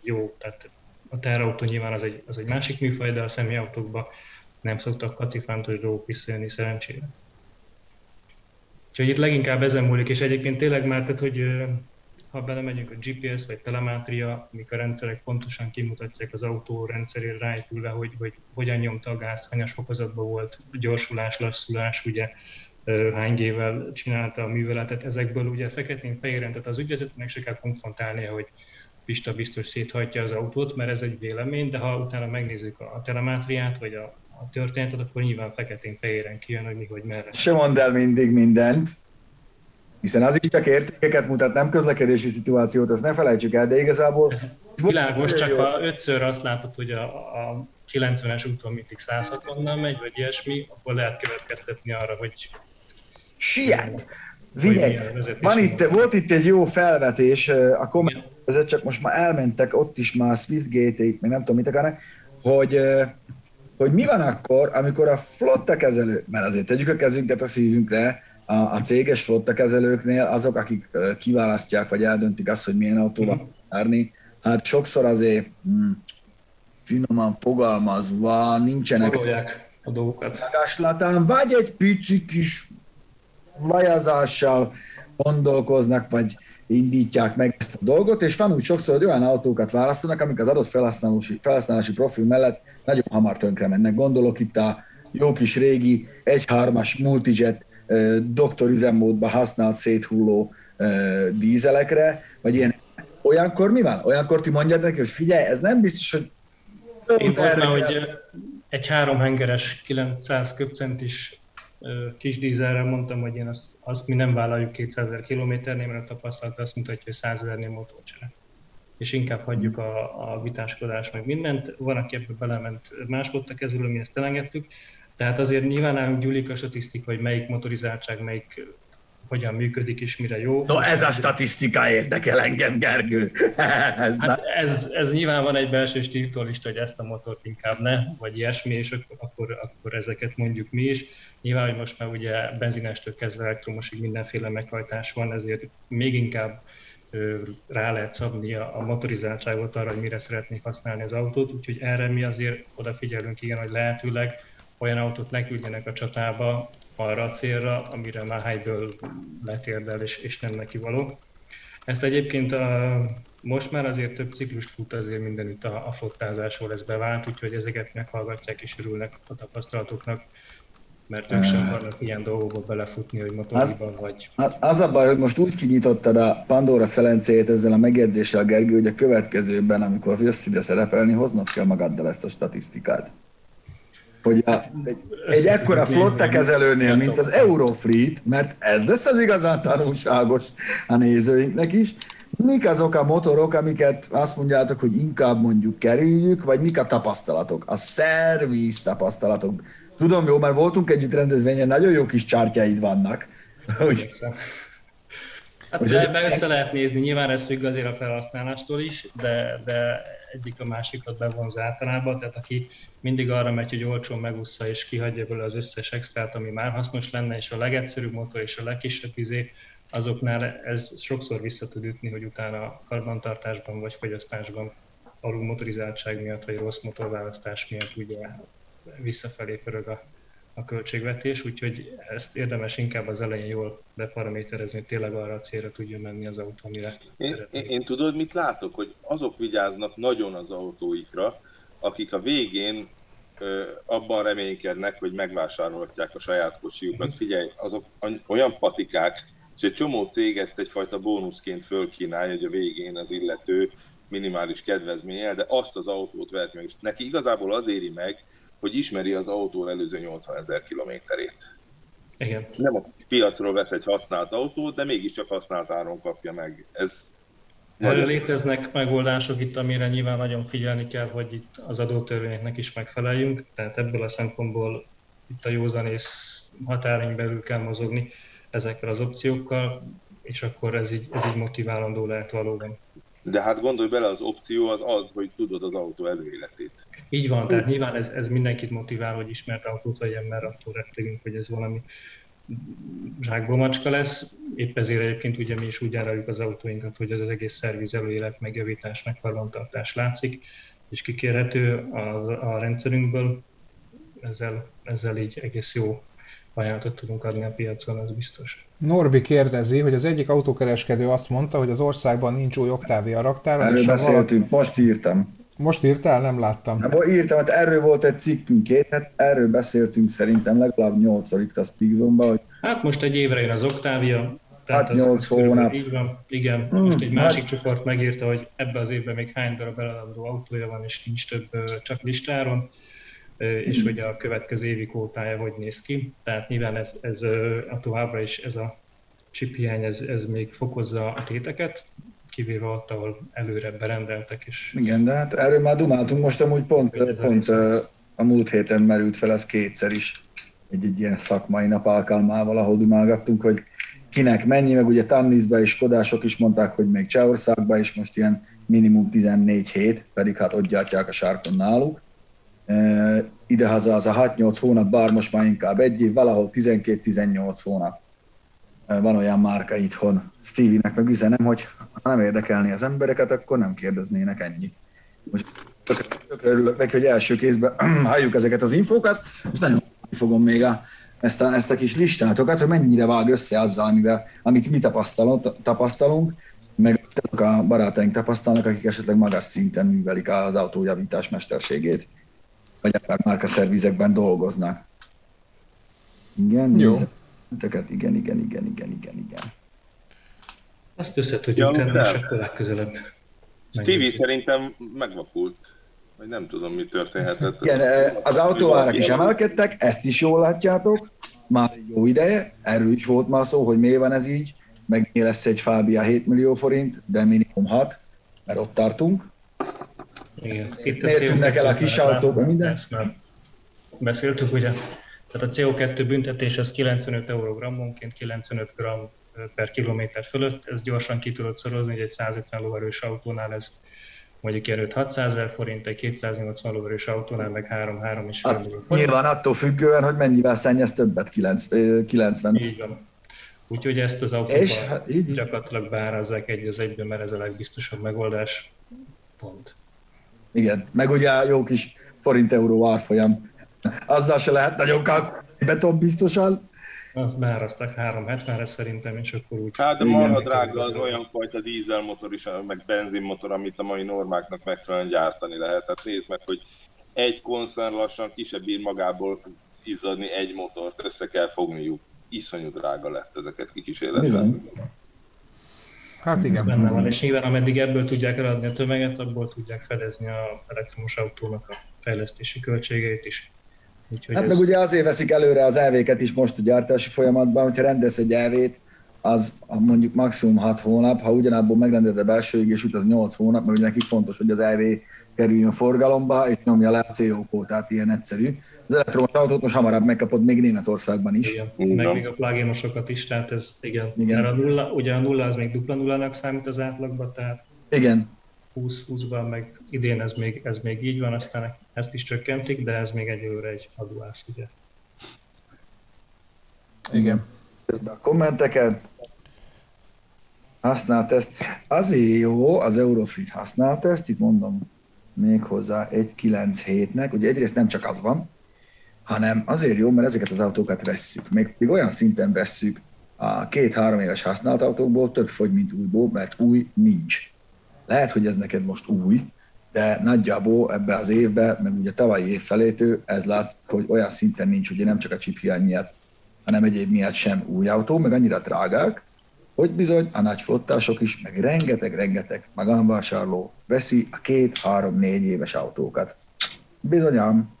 jó. Tehát a teherautó nyilván az egy, az egy másik műfaj, de a személyautókban nem szoktak kacifántos dolgok visszajönni szerencsére. Úgyhogy itt leginkább ezen múlik, és egyébként tényleg már, tehát, hogy ha belemegyünk a GPS vagy telemátria, amik a rendszerek pontosan kimutatják az autó rendszerére ráépülve, hogy, hogy hogyan nyomta a gázt, hanyas fokozatban volt, gyorsulás, lassulás, ugye hány gével csinálta a műveletet, ezekből ugye feketén-fehéren, tehát az ügyvezetőnek se kell konfrontálnia, hogy Pista biztos széthajtja az autót, mert ez egy vélemény, de ha utána megnézzük a telemátriát, vagy a, a történetet, akkor nyilván feketén-fehéren kijön, hogy mi, hogy merre. Se mondd el mindig mindent, hiszen az is csak értékeket mutat, nem közlekedési szituációt, azt ne felejtsük el, de igazából... Ez világos, csak ha ötször azt látod, hogy a, a 90-es úton mindig 160-nal megy, vagy ilyesmi, akkor lehet következtetni arra, hogy Siet! Figyelj, van itt, volt itt egy jó felvetés a komment között, csak most már elmentek ott is már Swift gate meg nem tudom mit akarnak, hogy, hogy mi van akkor, amikor a flotta kezelő, mert azért tegyük a kezünket a szívünkre, a, a céges flotta kezelőknél azok, akik kiválasztják, vagy eldöntik azt, hogy milyen autóval Mhm. járni, hát sokszor azért hm, finoman fogalmazva nincsenek Fogolják a dolgokat. magaslatán, vagy egy pici kis vajazással gondolkoznak, vagy indítják meg ezt a dolgot, és van úgy sokszor, hogy olyan autókat választanak, amik az adott felhasználási, felhasználási profil mellett nagyon hamar tönkre mennek. Gondolok itt a jó kis régi 1.3-as multijet ö, doktorüzemmódban használt széthulló dízelekre, vagy ilyen. Olyankor mi van? Olyankor ti mondjátok neki, hogy figyelj, ez nem biztos, hogy Én volt hogy egy háromhengeres 900 köbcentis kis dízelre mondtam, hogy én azt, azt mi nem vállaljuk 200 ezer kilométernél, mert a tapasztalat azt mutatja, hogy 100 ezernél motorcsere. És inkább hagyjuk a, a vitáskodást, meg mindent. Van, aki ebbe belement más a kezülő, mi ezt elengedtük. Tehát azért nyilván nálunk gyúlik a statisztika, hogy melyik motorizáltság, melyik hogyan működik és mire jó. No ez a statisztika érdekel engem, Gergő. ez Hát ez, ez nyilván van egy belső stíltólista, hogy ezt a motort inkább ne, vagy ilyesmi, és ak- akkor, akkor ezeket mondjuk mi is. Nyilván, hogy most már ugye benzinestől kezdve elektromosig mindenféle meghajtás van, ezért még inkább rá lehet szabni a, a motorizáltságot arra, hogy mire szeretnék használni az autót, úgyhogy erre mi azért odafigyelünk, igen, hogy lehetőleg olyan autót ne küldjenek a csatába arra a célra, amire már helyből letérdel és, és nem neki való. Ezt egyébként a, most már azért több ciklust fut azért mindenütt a, a flottázásról ez bevált, úgyhogy ezeket meghallgatják és örülnek a tapasztalatoknak. mert ők sem akarnak ilyen dolgokba belefutni, hogy motoriban vagy. Az, az a baj, hogy most úgy kinyitottad a Pandora szelencéjét ezzel a megjegyzéssel, Gergő, hogy a következőben, amikor jössz ide szerepelni, hoznod kell magaddal ezt a statisztikát. Hogy a, egy, egy ekkora flotta kezelőnél, mint az Eurofleet, mert ez lesz az igazán tanulságos a nézőinknek is, mik azok a motorok, amiket azt mondjátok, hogy inkább mondjuk kerüljük, vagy mik a tapasztalatok? A szerviz tapasztalatok. Tudom jó, mert voltunk együtt rendezvényen, nagyon jó kis csártyáid vannak. Hogy... Hát Ugye, ebbe össze lehet nézni, nyilván ez függ azért a felhasználástól is, de, de egyik a másikat bevonz általában, tehát aki mindig arra megy, hogy olcsón megúszza és kihagyja belőle az összes extrát, ami már hasznos lenne, és a legegyszerűbb motor és a legkisebb izé, azoknál ez sokszor vissza tud ütni, hogy utána karbantartásban vagy fogyasztásban alul motorizáltság miatt, vagy rossz motorválasztás miatt ugye visszafelé pörög a, a költségvetés, úgyhogy ezt érdemes inkább az elején jól beparaméterezni, hogy tényleg arra a célra tudjon menni az autó, amire én, én, én tudod, mit látok? Hogy azok vigyáznak nagyon az autóikra, akik a végén ö, abban reménykednek, hogy megvásárolhatják a saját kocsijukat. Mhm. Figyelj, azok olyan patikák, és egy csomó cég ezt egyfajta bónuszként fölkínálja, hogy a végén az illető minimális kedvezménye, de azt az autót veheti meg. És neki igazából az éri meg, hogy ismeri az autó előző 80 ezer kilométerét. Igen. Nem a piacról vesz egy használt autót, de mégiscsak használt áron kapja meg. Ez erre léteznek megoldások itt, amire nyilván nagyon figyelni kell, hogy itt az adótörvényeknek is megfeleljünk, tehát ebből a szempontból itt a józanész határain belül kell mozogni ezekkel az opciókkal, és akkor ez így, ez így motiválandó lehet valóban. De hát gondolj bele, az opció az az, hogy tudod az autó előéletét. Így van, tehát nyilván ez, ez mindenkit motivál, hogy ismert autót vegyen, mert attól rettegünk, hogy ez valami macska lesz. Épp ezért egyébként ugye mi is úgy áruljuk az autóinkat, hogy az, az egész szerviz előélet, megjavítás, megkarbantartás látszik, és kikérhető az, a rendszerünkből. Ezzel, ezzel így egész jó ajánlatot tudunk adni a piacon, az biztos. Norbi kérdezi, hogy az egyik autókereskedő azt mondta, hogy az országban nincs új Octavia raktár. Erről beszéltünk, valaki... most írtam. Most írtál? Nem láttam. Hát, írtam, hát erről volt egy cikkünk két, hát erről beszéltünk szerintem legalább nyolcadik a Speakzone-ba, hogy... Hát most egy évre jön az Octavia, tehát hát 8 hónap. Így van, igen. Hmm, most egy másik hát... csoport megírta, hogy ebbe az évben még hány darab eladó autója van, és nincs több csak listáron és hogy a következő évi kótája hogy néz ki. Tehát nyilván ez, ez a továbbra is ez a chip hiány, ez, ez még fokozza a téteket, kivéve ott, ahol előre berendeltek is. Igen, de hát erről már dumáltunk most amúgy pont, pont a múlt héten merült fel ez kétszer is, egy, egy ilyen szakmai nap alkalmával, ahol dumálgattunk, hogy kinek mennyi, meg ugye Tannisba és Kodások is mondták, hogy még Csehországban is most ilyen minimum 14 hét, pedig hát ott gyártják a sárkon náluk idehaza az a 6-8 hónap, bár most már inkább egy év, valahol 12-18 hónap. Van olyan márka itthon. Stevie-nek meg üzenem, hogy ha nem érdekelni az embereket, akkor nem kérdeznének ennyi. Most tök, tök örülök neki, hogy első kézben halljuk ezeket az infókat, és nagyon fogom még a, ezt, a, ezt a kis listátokat, hogy mennyire vág össze azzal, amivel, amit mi tapasztalunk, tapasztalunk, meg azok a barátaink tapasztalnak, akik esetleg magas szinten művelik az autójavítás mesterségét vagy akár márkaszervizekben dolgoznak. Igen, Jó. Nézzeteket, igen, igen, igen, igen, igen, igen. Ezt össze tudjuk ja, tenni, és akkor legközelebb. Stevie szerintem megvakult. Vagy nem tudom, mi történhetett. Igen, eh, az autóárak is emelkedtek, ezt is jól látjátok. Már jó ideje, erről is volt már szó, hogy miért van ez így, meg mi lesz egy Fábia 7 millió forint, de minimum 6, mert ott tartunk. Igen. Itt Miért tűnnek el a kis autók, minden? Ezt már beszéltük, ugye? Tehát a CO2 büntetés az 95 euró grammonként, 95 gram per kilométer fölött, ez gyorsan ki tudod szorozni, hogy egy 150 lóerős autónál ez mondjuk ilyen 600 ezer forint, egy 280 lóerős autónál meg 3-3 is hát, forint. Nyilván attól függően, hogy mennyivel szennyez többet, 90. Így van. Úgyhogy ezt az autóban és, hát, így, gyakorlatilag beárazzák egy az egyben, mert ez a legbiztosabb megoldás. Pont. Igen, meg ugye jó kis forint-euró árfolyam. Azzal se lehet nagyon beton biztosan. Azt beárasztak 370-re szerintem, és akkor úgy... Hát de marha drága az olyan fajta dízelmotor is, meg benzinmotor, amit a mai normáknak megfelelően gyártani lehet. Tehát nézd meg, hogy egy koncern lassan kisebb bír magából izzadni egy motort, össze kell fogniuk. Iszonyú drága lett ezeket kikísérletezni. Hát Ez igen. benne van, és nyilván ameddig ebből tudják eladni a tömeget, abból tudják fedezni a elektromos autónak a fejlesztési költségeit is. Úgyhogy Hát ez, meg ugye azért veszik előre az elvéket is most a gyártási folyamatban, hogyha rendez egy elvét, az mondjuk maximum 6 hónap, ha ugyanabból megrendeled a belső égésút, az 8 hónap, mert ugye nekik fontos, hogy az elvé kerüljön forgalomba, és nyomja le a CO kótát, ilyen egyszerű. Az elektromos autót most hamarabb megkapod még Németországban is. igen, meg még a pluginosokat is, tehát ez igen. Igen. Mert a nulla, ugye a nulla az még dupla nullának számít az átlagban, tehát Igen, 20-20-ban, meg idén ez még, ez még így van, aztán ezt is csökkentik, de ez még egyelőre egy adóász, ugye. Igen. közben a kommenteket. Használt ezt. Azért jó az Eurofrit használt ezt, itt mondom még hozzá 197-nek, ugye egyrészt nem csak az van, hanem azért jó, mert ezeket az autókat vesszük. Még, még olyan szinten vesszük a két-három éves használt autókból több fogy, mint újból, mert új nincs. Lehet, hogy ez neked most új, de nagyjából ebbe az évbe, meg ugye tavalyi év felétől ez látszik, hogy olyan szinten nincs, ugye nem csak a chip hiány miatt, hanem egyéb miatt sem új autó, meg annyira drágák, hogy bizony a nagy flottások is, meg rengeteg-rengeteg magánvásárló veszi a két, három, négy éves autókat. Bizonyám.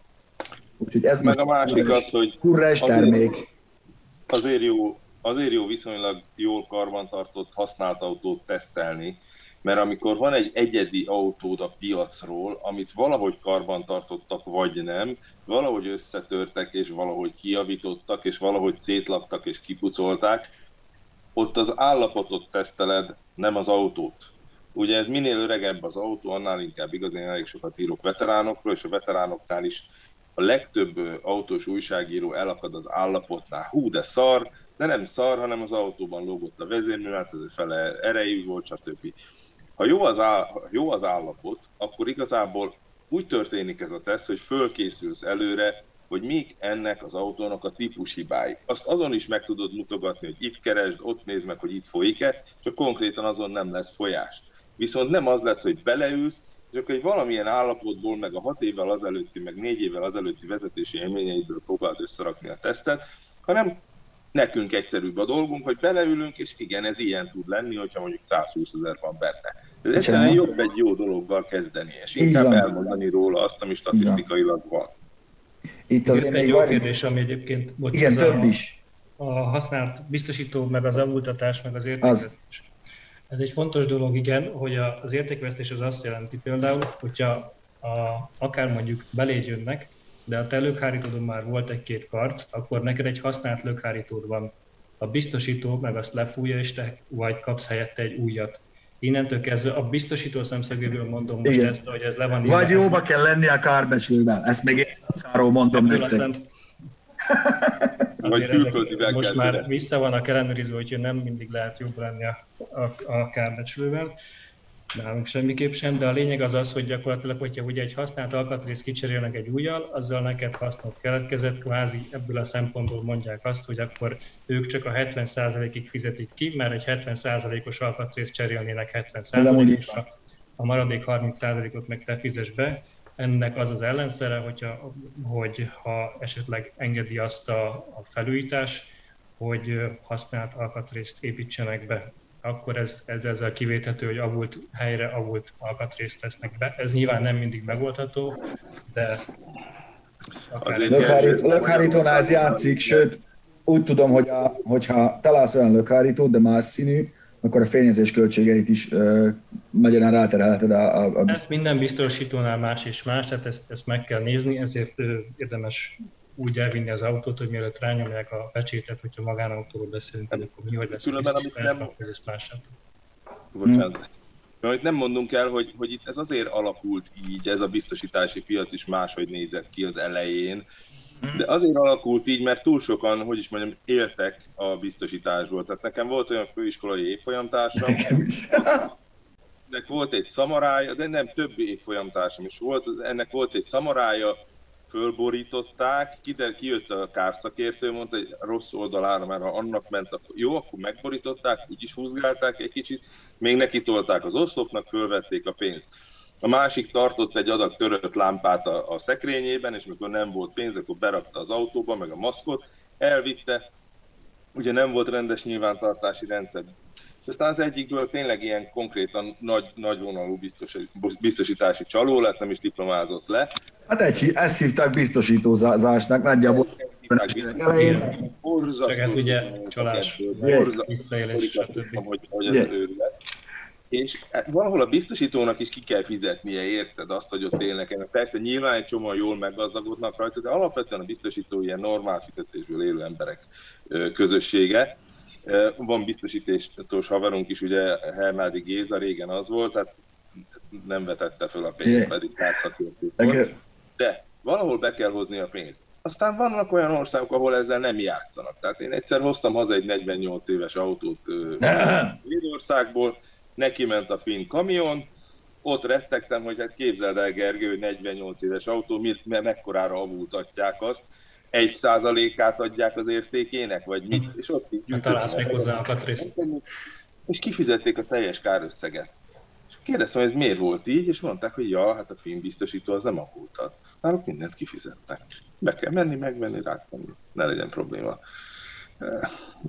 Úgyhogy ez Meg a másik az, hogy azért- termék. azért jó, azért jó viszonylag jól karbantartott használt autót tesztelni, mert amikor van egy egyedi autód a piacról, amit valahogy karbantartottak, vagy nem, valahogy összetörtek, és valahogy kijavítottak, és valahogy szétlaptak, és kipucolták, ott az állapotot teszteled, nem az autót. Ugye ez minél öregebb az autó, annál inkább igaz, én elég sokat írok veteránokról, és a veteránoknál is a legtöbb autós újságíró elakad az állapotnál. Hú, de szar, de nem szar, hanem az autóban lógott a vezérművác, ez fele erejű volt, stb. Ha jó az, áll, jó az állapot, akkor igazából úgy történik ez a teszt, hogy fölkészülsz előre, hogy mik ennek az autónak a típus hibái. Azt azon is meg tudod mutogatni, hogy itt keresd, ott nézd meg, hogy itt folyik-e, csak konkrétan azon nem lesz folyás. Viszont nem az lesz, hogy beleülsz, és akkor egy valamilyen állapotból, meg a hat évvel azelőtti, meg négy évvel azelőtti vezetési élményeidből próbáld összerakni a tesztet, hanem nekünk egyszerűbb a dolgunk, hogy beleülünk, és igen, ez ilyen tud lenni, hogyha mondjuk 120 ezer van benne. Ez egyszerűen jobb egy jó dologgal kezdeni, és inkább van. elmondani róla azt, ami statisztikailag van. Itt Azért azért egy jó kérdés, ami egyébként, bocs, Igen, több a, is. a használt biztosító, meg az avultatás, meg az értékvesztés. Ez egy fontos dolog, igen, hogy az értékvesztés az azt jelenti például, hogyha a, akár mondjuk beléd jönnek, de a te lökhárítódon már volt egy-két karc, akkor neked egy használt lökhárítód van. A biztosító meg azt lefújja, és te vagy kapsz helyette egy újat. Innentől kezdve a biztosító szemszögéből mondom most Igen. ezt, hogy ez le van Vagy jóba kell lenni a kárbecslővel. Ezt még én mondom nektek. Vagy Azért külföldi ezek most már vissza vannak ellenőrizve, hogy nem mindig lehet jobb lenni a, a, a kárbecslővel. Nálunk semmiképp sem, de a lényeg az az, hogy gyakorlatilag, hogyha ugye egy használt alkatrészt kicserélnek egy újjal, azzal neked hasznot keletkezett, kvázi ebből a szempontból mondják azt, hogy akkor ők csak a 70%-ig fizetik ki, mert egy 70%-os alkatrészt cserélnének Ez amúgy így 70%-osra, a maradék 30%-ot meg te fizes be. Ennek az az ellenszere, hogyha, hogy ha esetleg engedi azt a, a felújítás, hogy használt alkatrészt építsenek be, akkor ez, ez ezzel kivéthető, hogy avult helyre avult alkatrészt tesznek be. Ez nyilván nem mindig megoldható, de lökhárítónál ez játszik, sőt, úgy tudom, hogy a, hogyha találsz olyan lökhárítót, de más színű, akkor a fényezés költségeit is uh, magyarán ráterelheted a, a, a Ez minden biztosítónál más és más, tehát ezt, ezt meg kell nézni, ezért ö, érdemes úgy elvinni az autót, hogy mielőtt rányomják a pecsétet, hogyha magánautóról beszélünk, hogy akkor mi hogy lesz a Különben, amit nem- hogy ezt lássátok. Bocsánat. Mert itt nem mondunk el, hogy, hogy itt ez azért alakult így, ez a biztosítási piac is máshogy nézett ki az elején, de azért alakult így, mert túl sokan, hogy is mondjam, éltek a biztosításból. Tehát nekem volt olyan főiskolai évfolyamtársam, ennek volt egy szamarája, de nem több évfolyamtársam is volt, ennek volt egy szamarája, fölborították, kider, kijött a kárszakértő, mondta, hogy rossz oldalára, mert ha annak ment, akkor jó, akkor megborították, úgy is húzgálták egy kicsit, még neki tolták az oszlopnak, fölvették a pénzt. A másik tartott egy adag törött lámpát a, a szekrényében, és mikor nem volt pénz, akkor berakta az autóba, meg a maszkot, elvitte, ugye nem volt rendes nyilvántartási rendszer. És aztán az egyikből tényleg ilyen konkrétan nagy, nagy vonalú biztosítási csaló lett, nem is diplomázott le. Hát egy, ezt hívták biztosítózásnak, nagyjából. Csak ez ugye csalás, visszaélés, stb. Hogy, hogy ez. És valahol a biztosítónak is ki kell fizetnie, érted azt, hogy ott élnek. Persze nyilván egy csomóan jól meggazdagodnak rajta, de alapvetően a biztosító ilyen normál fizetésből élő emberek közössége. Van biztosítós haverunk is, ugye Hernádi Géza régen az volt, tehát nem vetette föl a pénzt, pedig volt. De valahol be kell hozni a pénzt. Aztán vannak olyan országok, ahol ezzel nem játszanak. Tehát én egyszer hoztam haza egy 48 éves autót Svédországból, neki ment a finn kamion, ott rettegtem, hogy hát képzeld el Gergő, hogy 48 éves autó, mit, mekkorára avultatják azt, egy százalékát adják az értékének, vagy mit, és ott így gyűjtöttek. Találsz még hozzá a katrészt. És kifizették a teljes kárösszeget. És kérdeztem, hogy ez miért volt így, és mondták, hogy ja, hát a film biztosító az nem avultat. Náluk mindent kifizettek. Be kell menni, megvenni, rátenni, ne legyen probléma.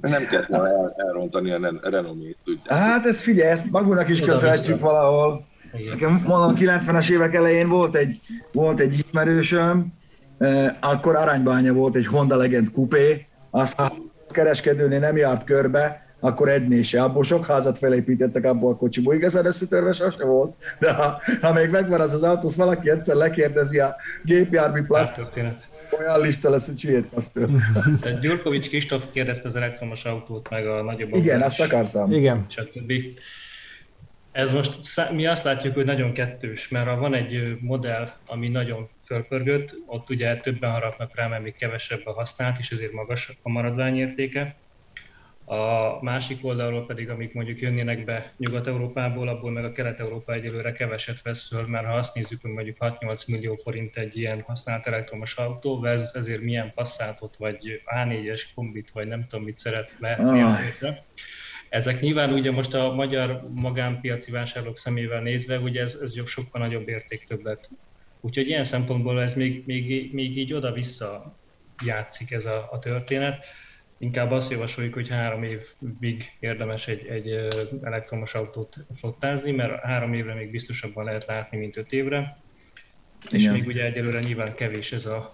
Nem kell el, elrontani a renomét, tudják. Hát ez figyelj, ezt magunknak is köszönhetjük valahol. Nekem mondom, 90-es évek elején volt egy, volt egy ismerősöm, akkor aránybánya volt egy Honda Legend kupé, aztán kereskedőnél nem járt körbe, akkor edni se. Abból sok házat felépítettek abból a kocsiból. Igazán összetörve sose volt, de ha, ha még megvan az az autó, valaki egyszer lekérdezi a gépjármű platformot, olyan lista lesz, hogy hülyét kapsz Tehát Gyurkovics Kistóf kérdezte az elektromos autót, meg a nagyobb Igen, azt akartam. Igen. Stb. Ez most, mi azt látjuk, hogy nagyon kettős, mert ha van egy modell, ami nagyon fölpörgött, ott ugye többen harapnak rá, mert még kevesebb a használt, és ezért magas a maradványértéke. A másik oldalról pedig, amik mondjuk jönnének be Nyugat-Európából, abból meg a Kelet-Európa egyelőre keveset vesz föl, mert ha azt nézzük, hogy mondjuk 6-8 millió forint egy ilyen használt elektromos autó, versus ezért milyen passzátot, vagy A4-es kombit, vagy nem tudom mit szeret lehetni ah. Ezek nyilván ugye most a magyar magánpiaci vásárlók szemével nézve, ugye ez, ez sokkal nagyobb értéktöbblet. Úgyhogy ilyen szempontból ez még, még, még így oda-vissza játszik ez a, a történet inkább azt javasoljuk, hogy három évig érdemes egy, egy elektromos autót flottázni, mert három évre még biztosabban lehet látni, mint öt évre. Igen. És még ugye egyelőre nyilván kevés ez a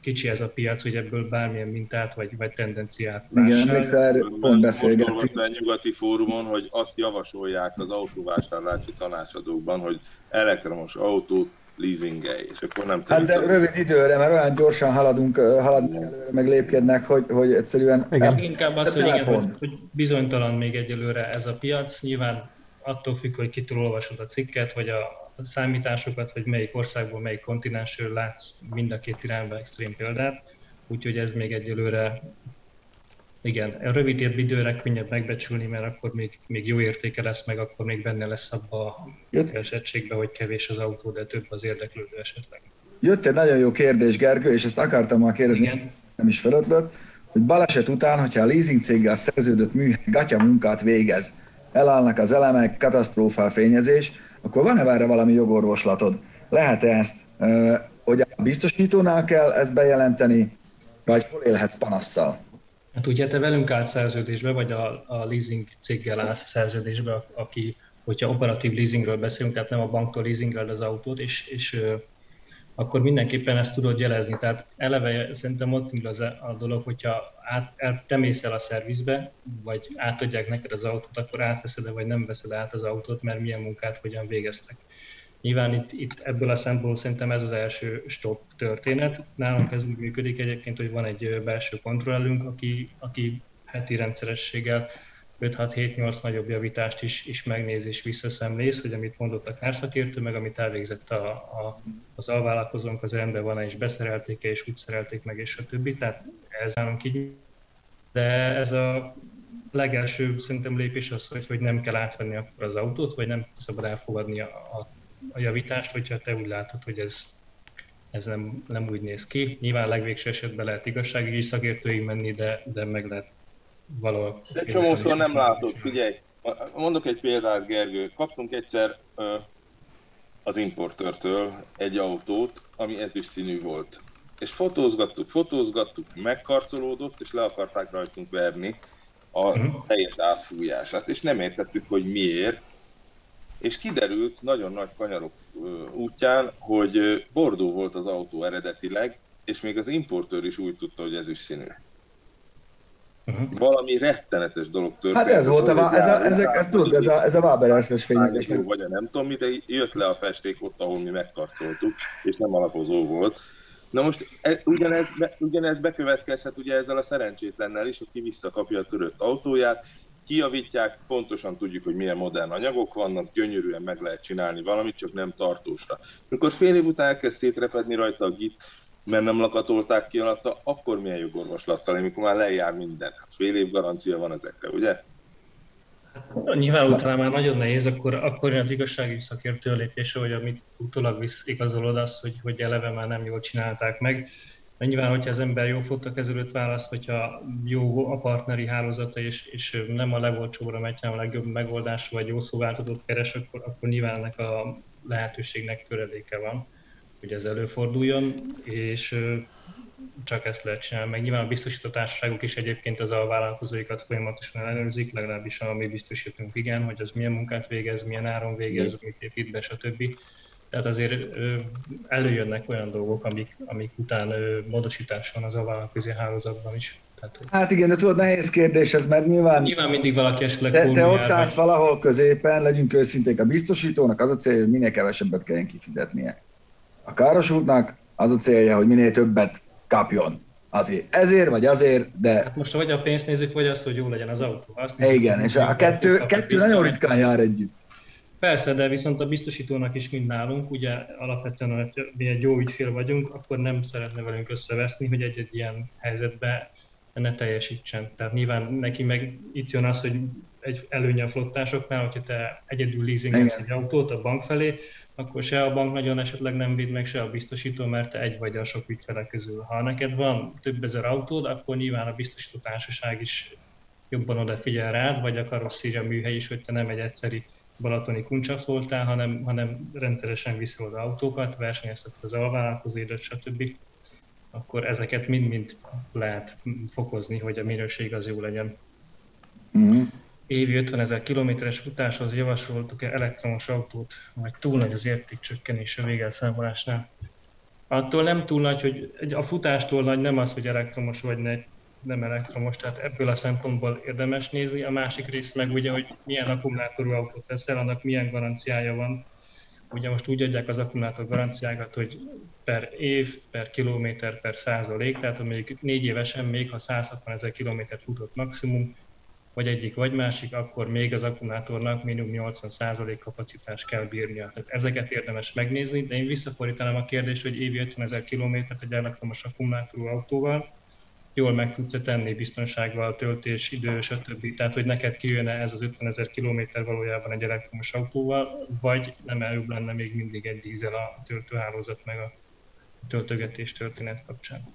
kicsi ez a piac, hogy ebből bármilyen mintát vagy, vagy tendenciát lássál. Igen, emlékszel, erről pont beszélgettünk. a nyugati fórumon, hogy azt javasolják az autóvásárlási tanácsadókban, hogy elektromos autót leasingelj, és akkor nem Hát de rövid időre, mert olyan gyorsan haladunk, haladunk előre, meg lépkednek, hogy, hogy egyszerűen... Igen. Inkább az, hogy, igen, hogy, hogy bizonytalan még egyelőre ez a piac. Nyilván attól függ, hogy kitől olvasod a cikket, vagy a számításokat, vagy melyik országból, melyik kontinensről látsz mind a két irányba extrém példát. Úgyhogy ez még egyelőre igen, a rövid időre könnyebb megbecsülni, mert akkor még, még jó értéke lesz, meg akkor még benne lesz abba a esettségbe, hogy kevés az autó, de több az érdeklődő esetleg. Jött egy nagyon jó kérdés, Gergő, és ezt akartam már kérdezni, Igen. nem is felötlött, hogy baleset után, hogyha a leasing céggel szerződött műhely gatya munkát végez, elállnak az elemek, katasztrófál fényezés, akkor van-e erre valami jogorvoslatod? Lehet-e ezt, hogy a biztosítónál kell ezt bejelenteni, vagy hol élhetsz panasszal? Hát ugye te velünk állt szerződésbe, vagy a, a leasing céggel állsz szerződésbe, aki, hogyha operatív leasingről beszélünk, tehát nem a banktól leasingről az autót, és, és akkor mindenképpen ezt tudod jelezni. Tehát eleve szerintem ott indul a dolog, hogyha át, el, te mész el a szervizbe, vagy átadják neked az autót, akkor átveszed-e, vagy nem veszed át az autót, mert milyen munkát hogyan végeztek. Nyilván itt, itt ebből a szempontból szerintem ez az első stop történet. Nálunk ez úgy működik egyébként, hogy van egy belső kontrollünk, aki, aki heti rendszerességgel 5-6-7-8 nagyobb javítást is, is megnéz és visszaszemlész, hogy amit mondott a kárszakértő, meg amit elvégzett a, a, az alvállalkozónk, az rendben van és beszerelték-e, és úgy szerelték meg, és a többi. Tehát ez nálunk így. De ez a legelső szerintem lépés az, hogy, hogy nem kell átvenni akkor az autót, vagy nem szabad elfogadni a, a a javítást, hogyha te úgy látod, hogy ez, ez nem, nem úgy néz ki. Nyilván legvégső esetben lehet igazságügyi szakértőig menni, de, de meg lehet valahol... De csomószor nem látod, figyelj. Mondok egy példát, Gergő. Kaptunk egyszer az importőrtől egy autót, ami ezüst színű volt. És fotózgattuk, fotózgattuk, megkarcolódott, és le akarták rajtunk verni a Mhm. teljes átfújását, és nem értettük, hogy miért. És kiderült nagyon nagy kanyarok útján, hogy bordó volt az autó eredetileg, és még az importőr is úgy tudta, hogy ezüst színű. Uh-huh. Valami rettenetes dolog történt. Hát ez volt a, vá- ez a, ezek, ez tudod, ez a, ez a Waberers-es fényezés. Jó, vagy a nem tudom mi, de jött le a festék ott, ahol mi megkarcoltuk, és nem alapozó volt. Na most e, ugyanez, be, ugyanez bekövetkezhet ugye ezzel a szerencsétlennel is, aki visszakapja a törött autóját, kijavítják, pontosan tudjuk, hogy milyen modern anyagok vannak, gyönyörűen meg lehet csinálni valamit, csak nem tartósra. Mikor fél év után elkezd szétrepedni rajta a git, mert nem lakatolták ki alatta, akkor milyen jogorvoslattal, amikor már lejár minden. Hát fél év garancia van ezekre, ugye? Nyilván utána már nagyon nehéz, akkor, akkor az igazságügyi szakértő lépése, hogy amit utólag visz, igazolod az, hogy, hogy eleve már nem jól csinálták meg. De nyilván, hogyha az ember jó fotókezelőt választ, hogyha jó a partneri hálózata, és, és nem a legolcsóbbra megy, hanem a legjobb megoldás, vagy jó szóváltatót keres, akkor, akkor nyilván ennek a lehetőségnek töredéke van, hogy ez előforduljon, és csak ezt lehet csinálni. Meg nyilván a biztosító társaságok is egyébként az a vállalkozóikat folyamatosan ellenőrzik, legalábbis a mi biztosítunk igen, hogy az milyen munkát végez, milyen áron végez, mit épít be, stb. Tehát azért előjönnek olyan dolgok, amik, amik után módosítás van az a vállalkozói hálózatban is. Tehát, hogy Hát igen, de tudod, nehéz kérdés ez, mert nyilván nyilván mindig valaki esetleg te, te ott állsz vagy- valahol középen, legyünk őszinték, a biztosítónak az a célja, hogy minél kevesebbet kelljen kifizetnie. A károsultnak az a célja, hogy minél többet kapjon. Azért, ezért vagy azért, de Hát most vagy a pénzt nézzük, vagy azt, hogy jó legyen az autó. Azt igen, és a kettő, kettő nagyon ritkán jár együtt. Persze, de viszont a biztosítónak is, mint nálunk, ugye alapvetően, hogy mi egy jó ügyfél vagyunk, akkor nem szeretne velünk összeveszni, hogy egy-egy ilyen helyzetben ne teljesítsen. Tehát nyilván neki meg itt jön az, hogy egy előnye a flottásoknál, hogyha te egyedül leasingelsz egy autót a bank felé, akkor se a bank nagyon esetleg nem véd meg, se a biztosító, mert te egy vagy a sok ügyfele közül. Ha neked van több ezer autód, akkor nyilván a biztosító társaság is jobban odafigyel rád, vagy a karosszéria műhely is, hogy te nem egy egyszeri balatoni kuncsaf voltál, hanem, hanem rendszeresen viszel oda autókat, versenyezteted az alvállalkozóidat, stb. Akkor ezeket mind-mind lehet fokozni, hogy a minőség az jó legyen. Uh-huh. Évi 50 ezer kilométeres futáshoz javasoltuk-e elektromos autót, vagy túl nagy az értékcsökkenés a végelszámolásnál? Attól nem túl nagy, hogy a futástól nagy nem az, hogy elektromos vagy ne, nem elektromos, tehát ebből a szempontból érdemes nézni. A másik rész meg ugye, hogy milyen akkumulátorú autót veszel, annak milyen garanciája van. Ugye most úgy adják az akkumulátor garanciákat, hogy per év, per kilométer, per százalék, tehát ha még négy évesen, még ha 160 ezer kilométert futott maximum, vagy egyik, vagy másik, akkor még az akkumulátornak minimum 80% kapacitás kell bírnia. Tehát ezeket érdemes megnézni, de én visszafordítanám a kérdést, hogy évi 50 ezer kilométert egy elektromos akkumulátorú autóval, jól meg tudsz tenni biztonsággal, töltés, idő, stb. Tehát, hogy neked kijönne ez az 50 ezer kilométer valójában egy elektromos autóval, vagy nem előbb lenne még mindig egy dízel a töltőhálózat meg a töltögetés történet kapcsán.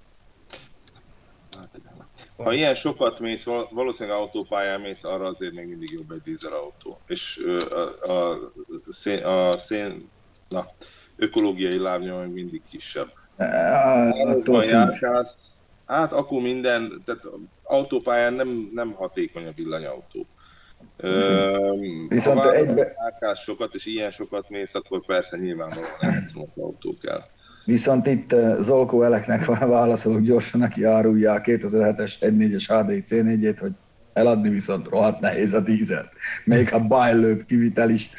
Ha ilyen sokat mész, val- valószínűleg autópályán mész, arra azért még mindig jobb egy dízelautó. És a, a, szén, a szén, na, ökológiai lábnyom még mindig kisebb. Attól Attól függ. járkálsz, hát akkor minden, tehát autópályán nem, nem hatékony a villanyautó. Ö, Viszont ha egybe- járkálsz sokat, és ilyen sokat mész, akkor persze nyilvánvalóan elektromos autó kell. Viszont itt Zolkó Eleknek válaszolok gyorsan, aki árulja a 2007-es 1.4-es HDI C4-ét, hogy eladni viszont rohadt nehéz a dízelt. Még a bajlőbb kivitel is.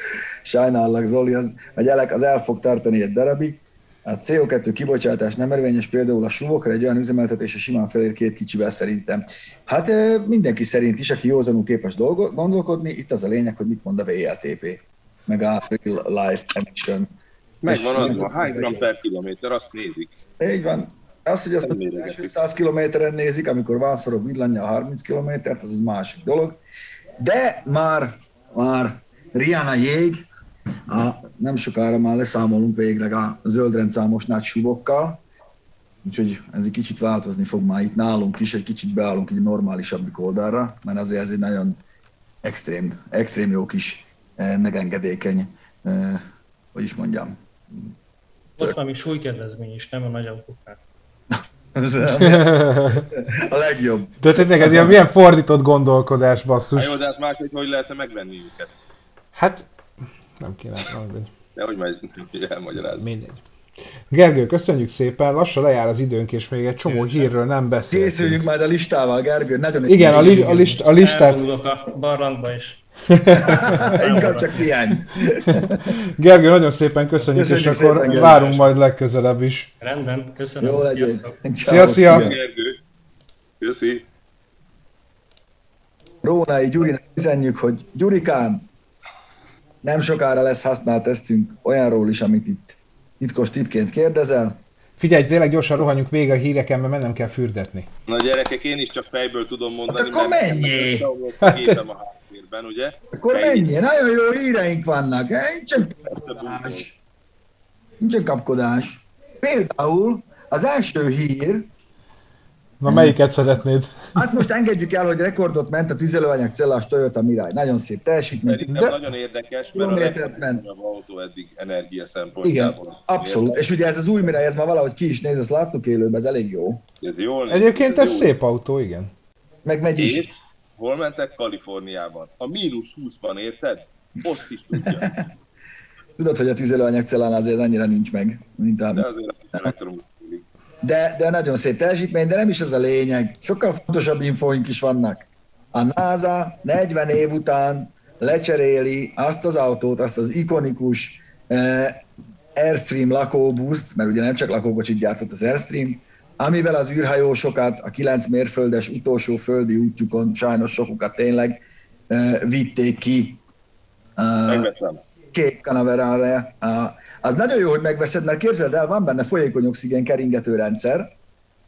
Sajnállak Zoli, az, hogy Elek az el fog tartani egy darabig. A CO2 kibocsátás nem érvényes például a suvokra egy olyan üzemeltetés, a simán felér két kicsivel szerintem. Hát mindenki szerint is, aki józanul képes dolgo- gondolkodni, itt az a lényeg, hogy mit mond a VLTP, meg a Real Life Emission. Megvan És az, hány az gram per kilométer, azt nézik. Így van. Az, hogy mondjuk, méregetjük. első 100 kilométeren nézik, amikor vászorok villanya a 30 kilométert, az egy másik dolog. De már, már Rihanna jég, a, nem sokára már leszámolunk végleg a zöldrendszámos nagy subokkal, úgyhogy ez egy kicsit változni fog már itt nálunk is, egy kicsit beállunk egy normálisabbik oldalra, mert azért ez egy nagyon extrém, extrém jó kis, eh, megengedékeny eh, hogy is mondjam. Volt valami súlykedvezmény is, nem a nagy autóknál. Ez a legjobb. De tényleg ez ilyen milyen fordított gondolkodás, Hát basszus. jó, de hát máshogy hogy lehetne megvenni őket? Hát, nem kéne, nem mindegy. De hogy majd elmagyarázni. mindegy. Gergő, köszönjük szépen, lassan lejár az időnk, és még egy csomó hírről nem beszéltünk. Készüljünk majd a listával, Gergő, nagyon Igen, a, li- a, list- a listát, Elvonulok a barlangba is. Inkább csak pihenj. Gergő, nagyon szépen köszönjük, Köszönjük és akkor szépen, Gergő. várunk majd legközelebb is. Rendben, köszönöm. Jó. Sziasztok. Szia, szia. Gergő. Köszi. Rónai Gyurinak üzenjük, hogy Gyurikám, nem sokára lesz használt tesztünk olyanról is, amit itt titkos tipként kérdezel. Figyelj, tényleg gyorsan rohanjunk végig a híreken, mert mennem kell fürdetni. Na gyerekek, én is csak fejből tudom mondani, Hát akkor menjél! összeomlott a háttérben, ugye? Akkor mennyi? Nagyon jó híreink vannak, eh? nincsen kapkodás. Nincsen kapkodás. Például az első hír, Na melyiket szeretnéd? Azt most engedjük el, hogy rekordot ment a tüzelőanyag cellás Toyota Mirai. Nagyon szép teljesítmény. Szerintem De- nagyon érdekes, Jó mert a ment. autó eddig energia Igen, szempontjából. abszolút. És ugye ez az új Mirai, ez már valahogy ki is néz, ezt láttuk élőben, ez elég jó. Ez jól néz Egyébként ki, ez jó. szép autó, igen. Meg megy És is. hol mentek? Kaliforniában. A mínusz 20-ban, érted? Ott is tudja. Tudod, hogy a tüzelőanyag cellán azért annyira nincs meg, mint De a... azért elektromos. De, de nagyon szép teljesítmény, de nem is ez a lényeg. Sokkal fontosabb infóink is vannak. A NASA 40 év után lecseréli azt az autót, azt az ikonikus eh, Airstream lakóbuszt, mert ugye nem csak lakókocsit gyártott az Airstream, amivel az űrhajósokat a 9 mérföldes utolsó földi útjukon, sajnos sokukat tényleg eh, vitték ki eh, Megveszem. Canaveralre. Uh, az nagyon jó, hogy megveszed, mert képzeld el, van benne folyékony oxigén keringető rendszer,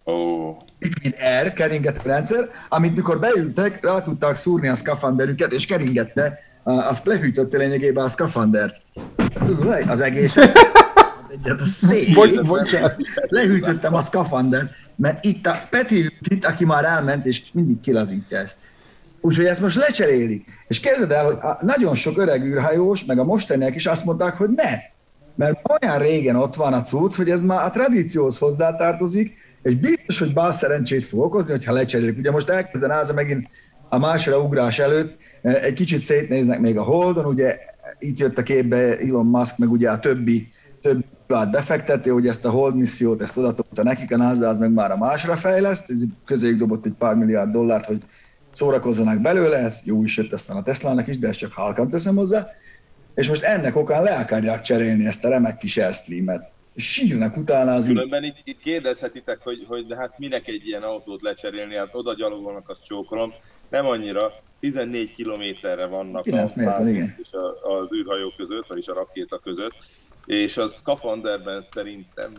Ó, liquid air keringető rendszer, amit mikor beültek, rá tudták szúrni a szkafanderüket, és keringette, az lehűtötte lényegében a szkafandert. Az egész. Egyet a. Bocs, bocsánat. Lehűtöttem a szkafandert, mert itt a Peti itt, aki már elment, és mindig kilazítja ezt. Úgyhogy ezt most lecserélik. És képzeld el, hogy a nagyon sok öreg űrhajós, meg a mostaniak is azt mondták, hogy ne. Mert olyan régen ott van a cucc, hogy ez már a tradícióhoz hozzátartozik, és biztos, hogy bal szerencsét fog okozni, hogyha lecserélik. Ugye most elkezden az megint a másra ugrás előtt, eh, egy kicsit szétnéznek még a Holdon, ugye itt jött a képbe Elon Musk, meg ugye a többi, többi privát befektető, hogy ezt a Hold missziót, ezt odatolta nekik, a NASA az meg már a másra fejleszt, ez közéjük dobott egy pár milliárd dollárt, hogy szórakozzanak belőle, ez jó is jött aztán a Teslának is, de ezt csak halkan teszem hozzá, és most ennek okán le akarják cserélni ezt a remek kis Airstream-et. Sírnak utána az. Különben itt, itt kérdezhetitek, hogy, hogy de hát minek egy ilyen autót lecserélni, hát oda gyalogolnak, azt csókolom. Nem annyira, 14 kilométerre vannak 9 a igen. és a, az űrhajó között, vagyis a rakéta között, és az skafanderben szerintem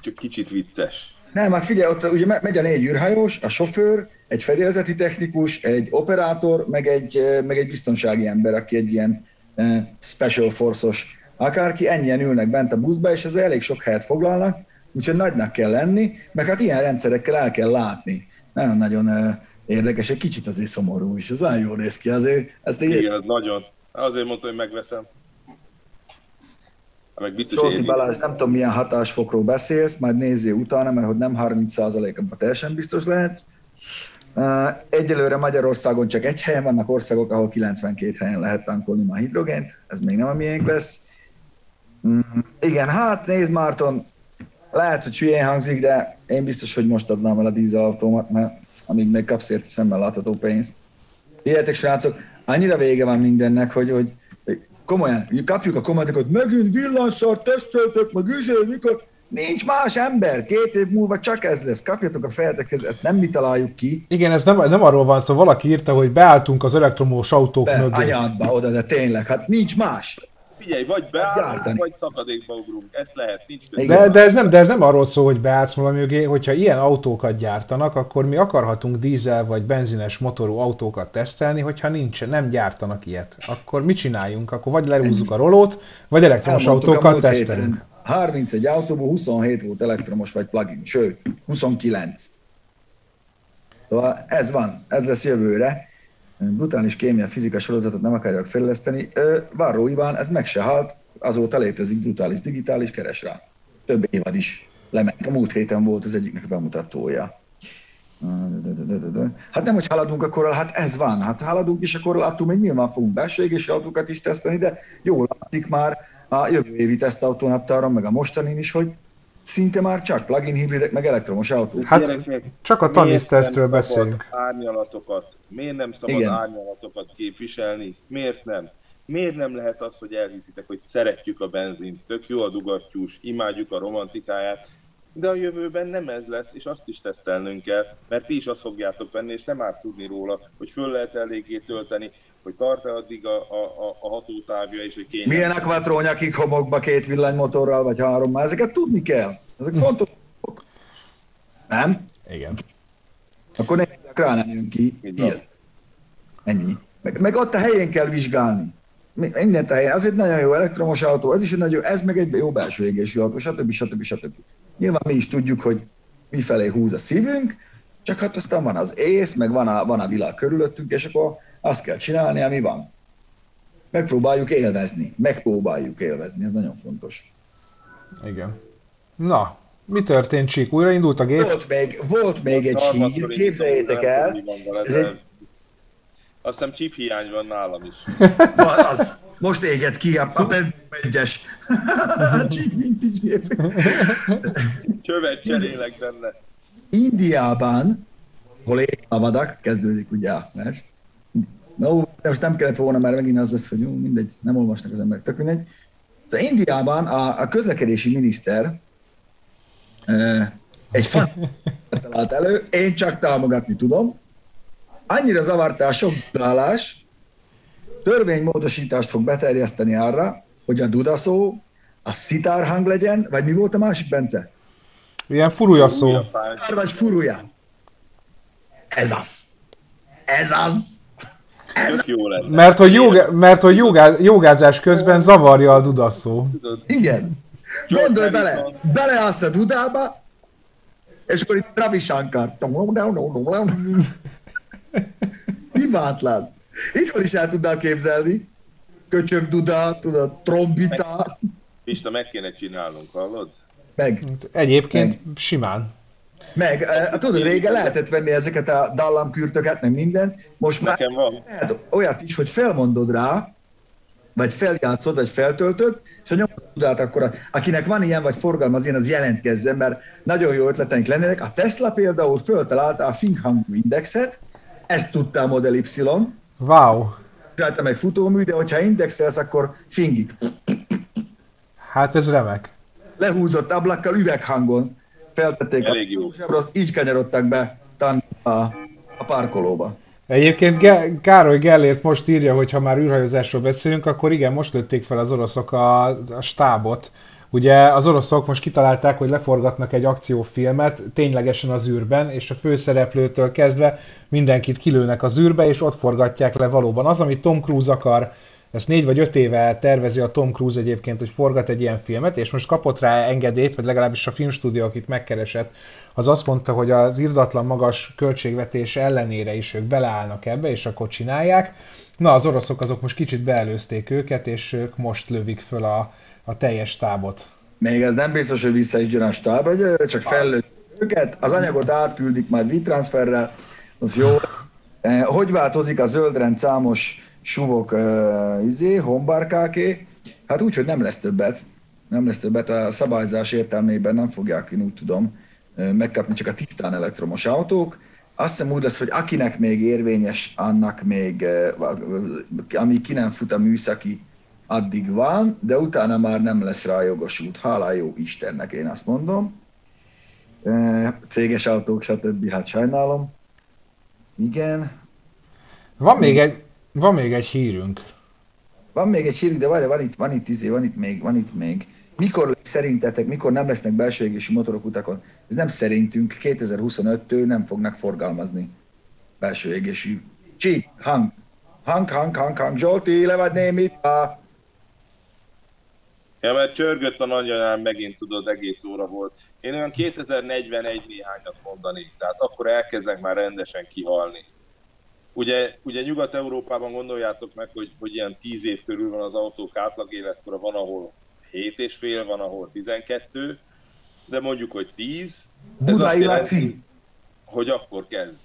csak kicsit vicces. Nem, hát figyelj, ott ugye me- megy a négy űrhajós, a sofőr, egy fedélzeti technikus, egy operátor, meg egy, eh, meg egy biztonsági ember, aki egy ilyen eh, special force-os akárki, ennyien ülnek bent a buszba, és ez elég sok helyet foglalnak, úgyhogy nagynak kell lenni, meg hát ilyen rendszerekkel el kell látni. Nagyon-nagyon eh, érdekes, egy kicsit azért szomorú is, ez nagyon jól néz ki azért. Ezt így Igen, nagyon. Azért mondta, hogy megveszem. Hát Meg biztos Zsolti éri. Balázs, nem tudom milyen hatásfokról beszélsz, majd nézzél utána, mert hogy nem 30% abban teljesen biztos lehetsz. Egyelőre Magyarországon csak egy helyen vannak országok, ahol 92 helyen lehet tankolni ma hidrogént, ez még nem a miénk lesz. Mm, igen, hát nézd Márton, lehet, hogy hülyén hangzik, de én biztos, hogy most adnám el a dízelautómat, mert amíg még kapsz érte szemmel látható pénzt. Hihetek, srácok, annyira vége van mindennek, hogy, hogy komolyan, kapjuk a kommentokat, megint villanyszart teszteltek, meg üzé, mikor... Nincs más ember, két év múlva csak ez lesz. Kapjatok a fejetekhez, ezt nem mi találjuk ki. Igen, ez nem, nem arról van szó, valaki írta, hogy beálltunk az elektromos autók Be, mögé. anyádba oda, de tényleg, hát nincs más. Figyelj, vagy beállunk, vagy szakadékba ugrunk. Ezt lehet, nincs. Igen. De, de, ez nem, de ez nem arról szól, hogy beállsz valami mögé, hogyha ilyen autókat gyártanak, akkor mi akarhatunk dízel vagy benzines motorú autókat tesztelni, hogyha nincs, nem gyártanak ilyet. Akkor mit csináljunk? Akkor vagy lerúzzuk a rolót, vagy elektromos Elmondtuk autókat tesztelünk. héten. 31 autóból 27 volt elektromos vagy plug-in, sőt, 29. Szóval ez van, ez lesz jövőre. Brutális kémia fizika sorozatot nem akarják fejleszteni. Ö, Varró Iván, ez meg se halt, azóta létezik brutális digitális, keres rá. Több évad is lement. A múlt héten volt az egyiknek bemutatója. Hát nem, hogy haladunk a korral, hát ez van. Hát haladunk is a korrelátum, még nyilván fogunk belső égési autókat is tesztelni, de jól látszik már a jövő évi tesztautónaptáron, meg a mostanin is, hogy szinte már csak plug-in hibridek, meg elektromos autók. Hát Gyerekek, csak a tanisztesztről beszélünk. Árnyalatokat, miért nem szabad Igen. árnyalatokat képviselni? Miért nem? Miért nem lehet az, hogy elhiszitek, hogy szeretjük a benzint, tök jó a dugattyús, imádjuk a romantikáját, de a jövőben nem ez lesz, és azt is tesztelnünk kell, mert ti is azt fogjátok venni, és nem árt tudni róla, hogy föl lehet eléggé tölteni, hogy tart-e addig a, a, a hatótávja, és hogy kényelmes. Milyen akvatrónya kik homokba két villanymotorral, vagy három, már ezeket tudni kell. Ezek fontos Nem? Igen. Akkor ne rá nem jön ki. Ennyi. Meg, meg ott a helyén kell vizsgálni. Mindent a helyen. Ez egy nagyon jó elektromos autó, ez is egy nagyon, ez meg egy jó belső égésű autó, stb. stb. stb. Nyilván mi is tudjuk, hogy mifelé húz a szívünk, csak hát aztán van az ész, meg van a, van a világ körülöttünk, és akkor azt kell csinálni, ami van. Megpróbáljuk élvezni, megpróbáljuk élvezni, ez nagyon fontos. Igen. Na, mi történt, Csík? Újraindult a gép? Volt még, volt még egy hír, képzeljétek el. Ez egy... Azt hiszem chip hiány van nálam is. Van az. Most éget ki a, a egyes. chip vintage gép. Csövet cserélek benne. Indiában, hol ég a vadak, kezdődik ugye a vers. No, de most nem kellett volna, mert megint az lesz, hogy jó, mindegy, nem olvasnak az emberek, tök mindegy. Szóval Indiában a, a közlekedési miniszter egy fan talált elő, én csak támogatni tudom. Annyira zavarta a sok dudálás, törvénymódosítást fog beterjeszteni arra, hogy a dudaszó a szitárhang legyen, vagy mi volt a másik, Bence? Ilyen furúja szó. Vagy furúja. Ez az. Ez az. Ez jó lenne. Mert hogy, jogá, mert hogy jogá, jogázás közben zavarja a dudaszó. Igen. Gondolj bele, beleállsz a dudába, és akkor itt Ravi Shankar. Hibátlan. Itthon is el tudnál képzelni. Köcsög duda, tudod, trombita. Pista, meg kéne csinálnunk, hallod? Meg. Egyébként meg. simán. Meg, uh, tudod, régen lehetett venni ezeket a dallamkürtöket, meg minden. Most Nekem már van. lehet olyat is, hogy felmondod rá, vagy feljátszod, vagy feltöltöd, és a nyomodát akkor, akinek van ilyen, vagy forgalmaz ilyen, az jelentkezzen, mert nagyon jó ötleteink lennének. A Tesla például föltalálta a Finghang indexet, ezt tudta a Model Y. Wow. Rajta meg futómű, de hogyha indexelsz, akkor fingik. Hát ez remek. Lehúzott ablakkal, üveghangon feltették Elég jó. a azt így kanyarodtak be a, a parkolóba. Egyébként Ge- Károly Gellért most írja, hogy ha már űrhajózásról beszélünk, akkor igen, most lőtték fel az oroszok a, a stábot. Ugye az oroszok most kitalálták, hogy leforgatnak egy akciófilmet ténylegesen az űrben, és a főszereplőtől kezdve mindenkit kilőnek az űrbe, és ott forgatják le valóban. Az, amit Tom Cruise akar, ezt négy vagy öt éve tervezi a Tom Cruise egyébként, hogy forgat egy ilyen filmet, és most kapott rá engedélyt, vagy legalábbis a filmstúdió, akit megkeresett, az azt mondta, hogy az irdatlan magas költségvetés ellenére is ők beleállnak ebbe, és akkor csinálják. Na, az oroszok azok most kicsit beelőzték őket, és ők most lövik föl a, a teljes tábot. Még ez nem biztos, hogy vissza is jön a stáb, csak fellőtt őket, az anyagot átküldik majd e-transferrel, az jó. Eh, hogy változik a zöldrend számos suvok uh, izé, hombárkáké? Hát úgy, hogy nem lesz többet. Nem lesz többet, a szabályzás értelmében nem fogják, én úgy tudom, megkapni csak a tisztán elektromos autók. Azt hiszem úgy lesz, hogy akinek még érvényes, annak még, ami ki nem fut a műszaki, addig van, de utána már nem lesz rá jogosult. Hála jó Istennek, én azt mondom. Céges autók, stb. Hát sajnálom. Igen. Van még egy, van még egy hírünk. Van még egy hírünk, de várj, van itt, van itt, izé, van itt még, van itt még. Mikor szerintetek, mikor nem lesznek belső égési motorok utakon? Ez nem szerintünk, 2025-től nem fognak forgalmazni belső égési. Csí, hang, hang, hang, hang, hang, Zsolti, le vagy némit? Ja, mert csörgött a nagyanyám, megint tudod, egész óra volt. Én olyan 2041 néhányat mondanék, tehát akkor elkezdek már rendesen kihalni. Ugye, ugye Nyugat-Európában gondoljátok meg, hogy, hogy ilyen 10 év körül van az autók átlag életkora, van ahol 7 és fél, van ahol 12, de mondjuk, hogy 10. Budai Laci. Hogy akkor kezd.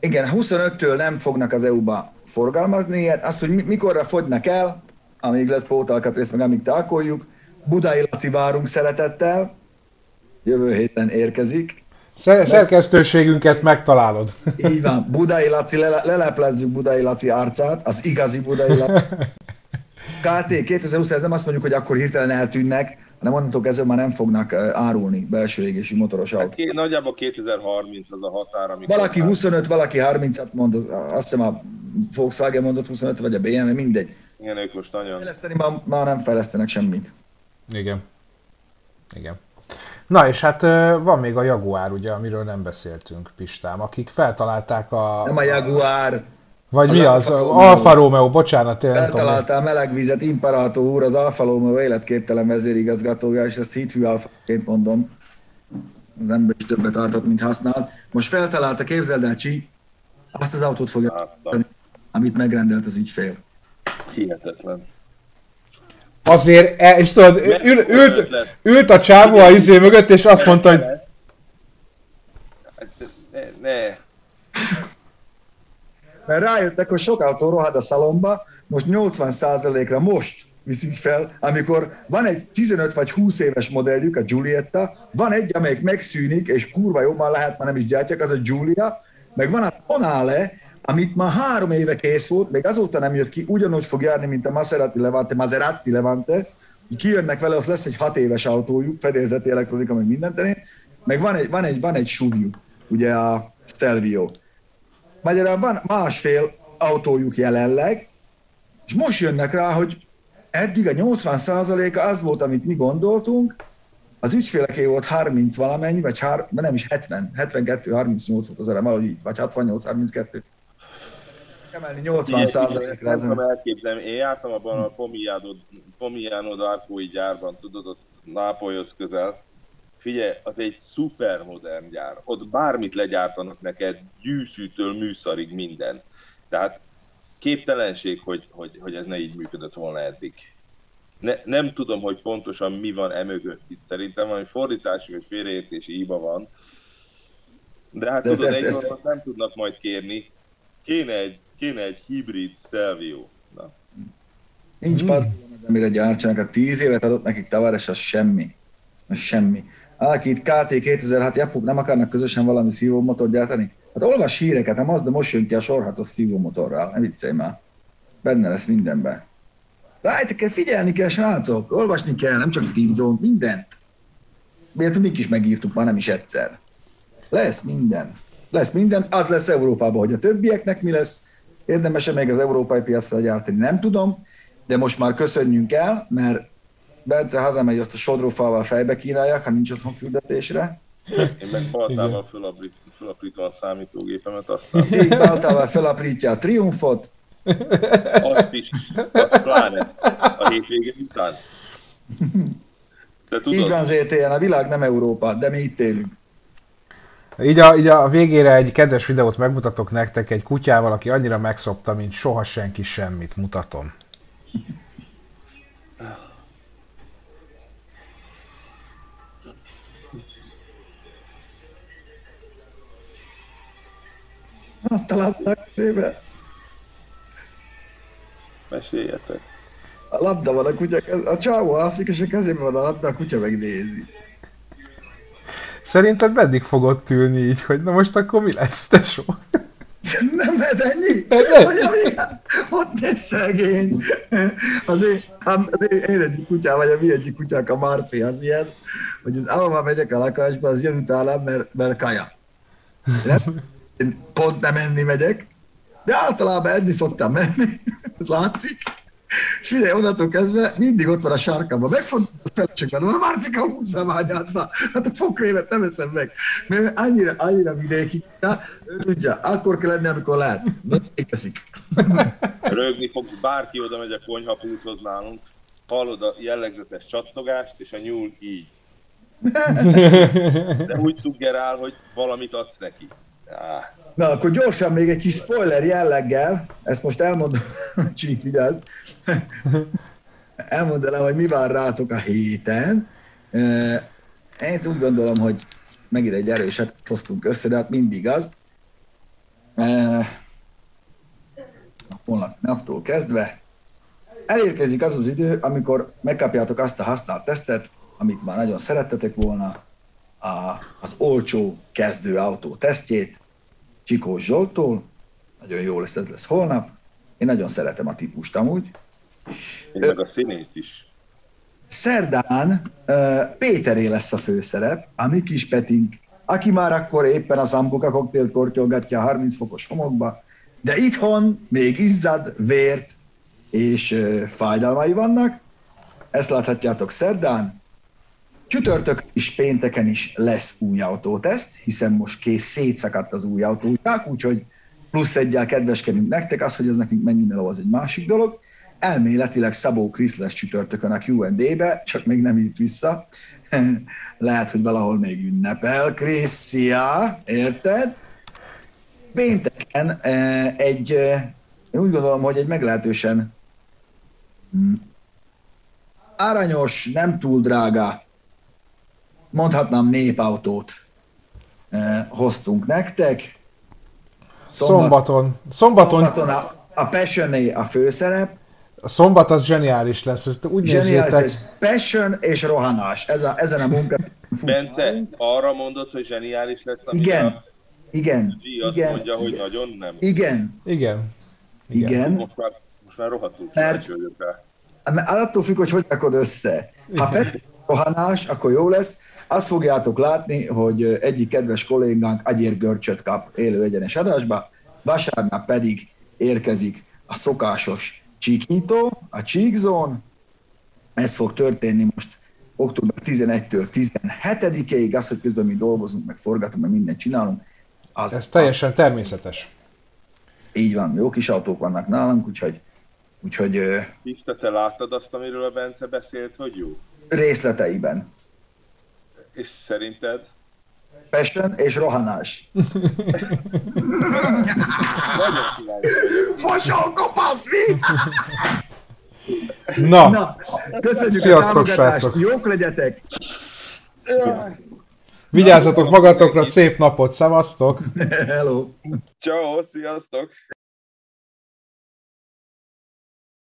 Igen, 25-től nem fognak az EU-ba forgalmazni ilyet. Az, hogy mikorra fogynak el, amíg lesz pótalkatrész, meg amíg talkoljuk. Budai Laci várunk szeretettel. Jövő héten érkezik. Szerkesztőségünket megtalálod. Így van. Budai Laci, lele, leleplezzük Budai Laci arcát, az igazi Budai Laci. KT 2020, ez nem azt mondjuk, hogy akkor hirtelen eltűnnek, hanem onnantól kezdve már nem fognak árulni belső égési motoros autót. Hát, nagyjából 2030 az a határ, amikor... Valaki 25, valaki 30-at mond, azt hiszem a Volkswagen mondott 25, vagy a BMW, mindegy. Igen, ők most nagyon... Fejleszteni ma, ma nem fejlesztenek semmit. Igen. Igen. Na és hát van még a Jaguar, ugye, amiről nem beszéltünk, Pistám, akik feltalálták a... Nem a Jaguar, vagy az mi az? Alfa, Alfa Romeo, bocsánat, tényleg Feltaláltál melegvizet, Imperator úr, az Alfa Romeo életképtelen vezérigazgatója, és ezt hitű alfaként mondom. Az ember is többet tartott, mint használt. Most feltalálta, képzeld el, Csi, azt az autót fogja amit megrendelt az ügyfél. Hihetetlen. Azért, e, és tudod, ül, ült, ült a csávó a izé mögött, és azt mondta, hogy... Ne, ne. Mert rájöttek, hogy sok autó rohad a szalomba, most 80%-ra most viszik fel, amikor van egy 15 vagy 20 éves modelljük, a Giulietta, van egy, amelyik megszűnik, és kurva jobban lehet, már nem is gyártják, az a Giulia, meg van a Tonale, amit már három éve kész volt, még azóta nem jött ki, ugyanúgy fog járni, mint a Maserati Levante, Maserati Levante, kijönnek vele, ott lesz egy hat éves autójuk, fedélzeti elektronika, meg minden terén, meg van egy, van egy, van egy SUV, ugye a Stelvio. Magyarán van másfél autójuk jelenleg, és most jönnek rá, hogy eddig a 80%-a az volt, amit mi gondoltunk, az ügyféleké volt 30 valamennyi, vagy hár, nem is 70, 72, 38 volt az erre, valahogy így, vagy 68, 32 emelni 80 százalékra. Nem tudom elképzelni. Én jártam abban a Pomiano, Pomiano d'Arcói gyárban, tudod, ott Nápolyhoz közel. Figyelj, az egy szuper modern gyár. Ott bármit legyártanak neked, gyűszűtől műszarig minden. Tehát képtelenség, hogy, hogy, hogy ez ne így működött volna eddig. Ne, nem tudom, hogy pontosan mi van emögött itt. Szerintem valami fordítási vagy félreértési hiba van. De hát De tudod, ezt, egy ezt... nem tudnak majd kérni. Kéne egy kéne egy hibrid Stelvio. Na. Nincs hmm. part, amire gyártsanak. A 10 évet adott nekik Tavares, az semmi. Az semmi. Aki itt KT 2000, hát Japuk nem akarnak közösen valami szívómotor gyártani? Hát olvas híreket, a Mazda most jön ki a sorhatos szívómotorral, ne viccelj már. Benne lesz mindenben. Rájtek kell figyelni kell, srácok, olvasni kell, nem csak Speedzone, mindent. Miért mi is megírtuk, már nem is egyszer. Lesz minden. Lesz minden, az lesz Európában, hogy a többieknek mi lesz, Érdemes-e még az európai piacra gyártani? Nem tudom, de most már köszönjünk el, mert Bence hazamegy, azt a sodrófával fejbe kínálják, ha nincs otthon fürdetésre. Én meg baltával fölaprítom a számítógépemet, aztán... Így baltával fölaprítja a triumfot. Azt is, azt pláne a hétvégén után. De tudod, Így van ZTN, a világ nem Európa, de mi itt élünk. Így a, így a végére egy kedves videót megmutatok nektek egy kutyával, aki annyira megszokta, mint soha senki semmit mutatom. Adta labda kezébe. Meséljetek. A labda van a kutya, a csávó alszik, és a kezében van a labda, a kutya megnézi. Szerinted meddig fogod ülni így, hogy na most akkor mi lesz, tesó? Nem ez ennyi? Ez ennyi? Hogy ami, ott egy szegény. Az én, az én, én egyik kutyám, vagy a mi egyik kutyák, a Marci, az ilyen, hogy az ahova megyek a lakásba, az jön utálám, mert, mert kaja. Nem? Én pont nem enni megyek, de általában enni szoktam menni, ez látszik. És figyelj, onnantól kezdve mindig ott van a sarkában. Megfogom a feleségben, a Marcika húzzam ányádba. Hát a fokrévet nem eszem meg. Mert annyira, annyira vidéki, tudja, akkor kell lenni, amikor lehet. Mindig eszik. Rögni fogsz, bárki oda megy a konyhapulthoz nálunk, hallod a jellegzetes csattogást, és a nyúl így. De úgy szuggerál, hogy valamit adsz neki. Ah. Na, akkor gyorsan még egy kis spoiler jelleggel, ezt most elmondom, Csík, vigyázz, elmondanám, hogy mi vár rátok a héten. Én úgy gondolom, hogy megint egy erőset hoztunk össze, de hát mindig az. Holnap naptól kezdve elérkezik az az idő, amikor megkapjátok azt a használt tesztet, amit már nagyon szerettetek volna, a, az olcsó kezdő autó tesztjét, Csikós Zsoltól, nagyon jó lesz, ez lesz holnap. Én nagyon szeretem a típust amúgy. Én meg a színét is. Szerdán uh, Péteré lesz a főszerep, a mi kis Petink, aki már akkor éppen a Zambuka koktélt kortyolgatja a 30 fokos homokba, de itthon még izzad, vért és uh, fájdalmai vannak. Ezt láthatjátok szerdán. Csütörtök is pénteken is lesz új autóteszt, hiszen most kész szétszakadt az új autóják, úgyhogy plusz egyel kedveskedünk nektek, az, hogy ez nekünk mennyi meló, az egy másik dolog. Elméletileg Szabó Krisz lesz csütörtökön a Q&A-be, csak még nem írt vissza. Lehet, hogy valahol még ünnepel. Kriszia, érted? Pénteken eh, egy, eh, én úgy gondolom, hogy egy meglehetősen hm, aranyos, nem túl drága, mondhatnám népautót eh, hoztunk nektek. Szombaton. Szombaton. Szombaton a, a passion a főszerep. A szombat az zseniális lesz, ezt úgy Zseniális, nézzétek. passion és rohanás. Ez a, ezen a munka. Bence, arra mondod, hogy zseniális lesz, amit Igen, a igen, G azt igen, mondja, hogy igen, nagyon nem. igen, Igen. igen. Most már, most már rohadtul Mert-. Mert attól függ, hogy hogy rakod össze. Ha passion rohanás, akkor jó lesz. Azt fogjátok látni, hogy egyik kedves kollégánk Agyér Görcsöt kap élő egyenes adásba, vasárnap pedig érkezik a szokásos csíknyitó, a Cheekzone. Ez fog történni most október 11-től 17-ig, az, hogy közben mi dolgozunk, meg forgatunk, meg mindent csinálunk, az Ez teljesen természetes. így van, jó kis autók vannak nálunk, úgyhogy, úgyhogy Pista, te láttad azt, amiről a Bence beszélt, hogy jó? részleteiben. És szerinted? Passion és rohanás. Nagyon kíváncsi vagyok. Fosol, kopasz, mi? Na, Na, köszönjük Sziasztok, a támogatást, srácok. jók legyetek! vigyázzatok magatokra, szép napot, szevasztok! Hello! Ciao, sziasztok!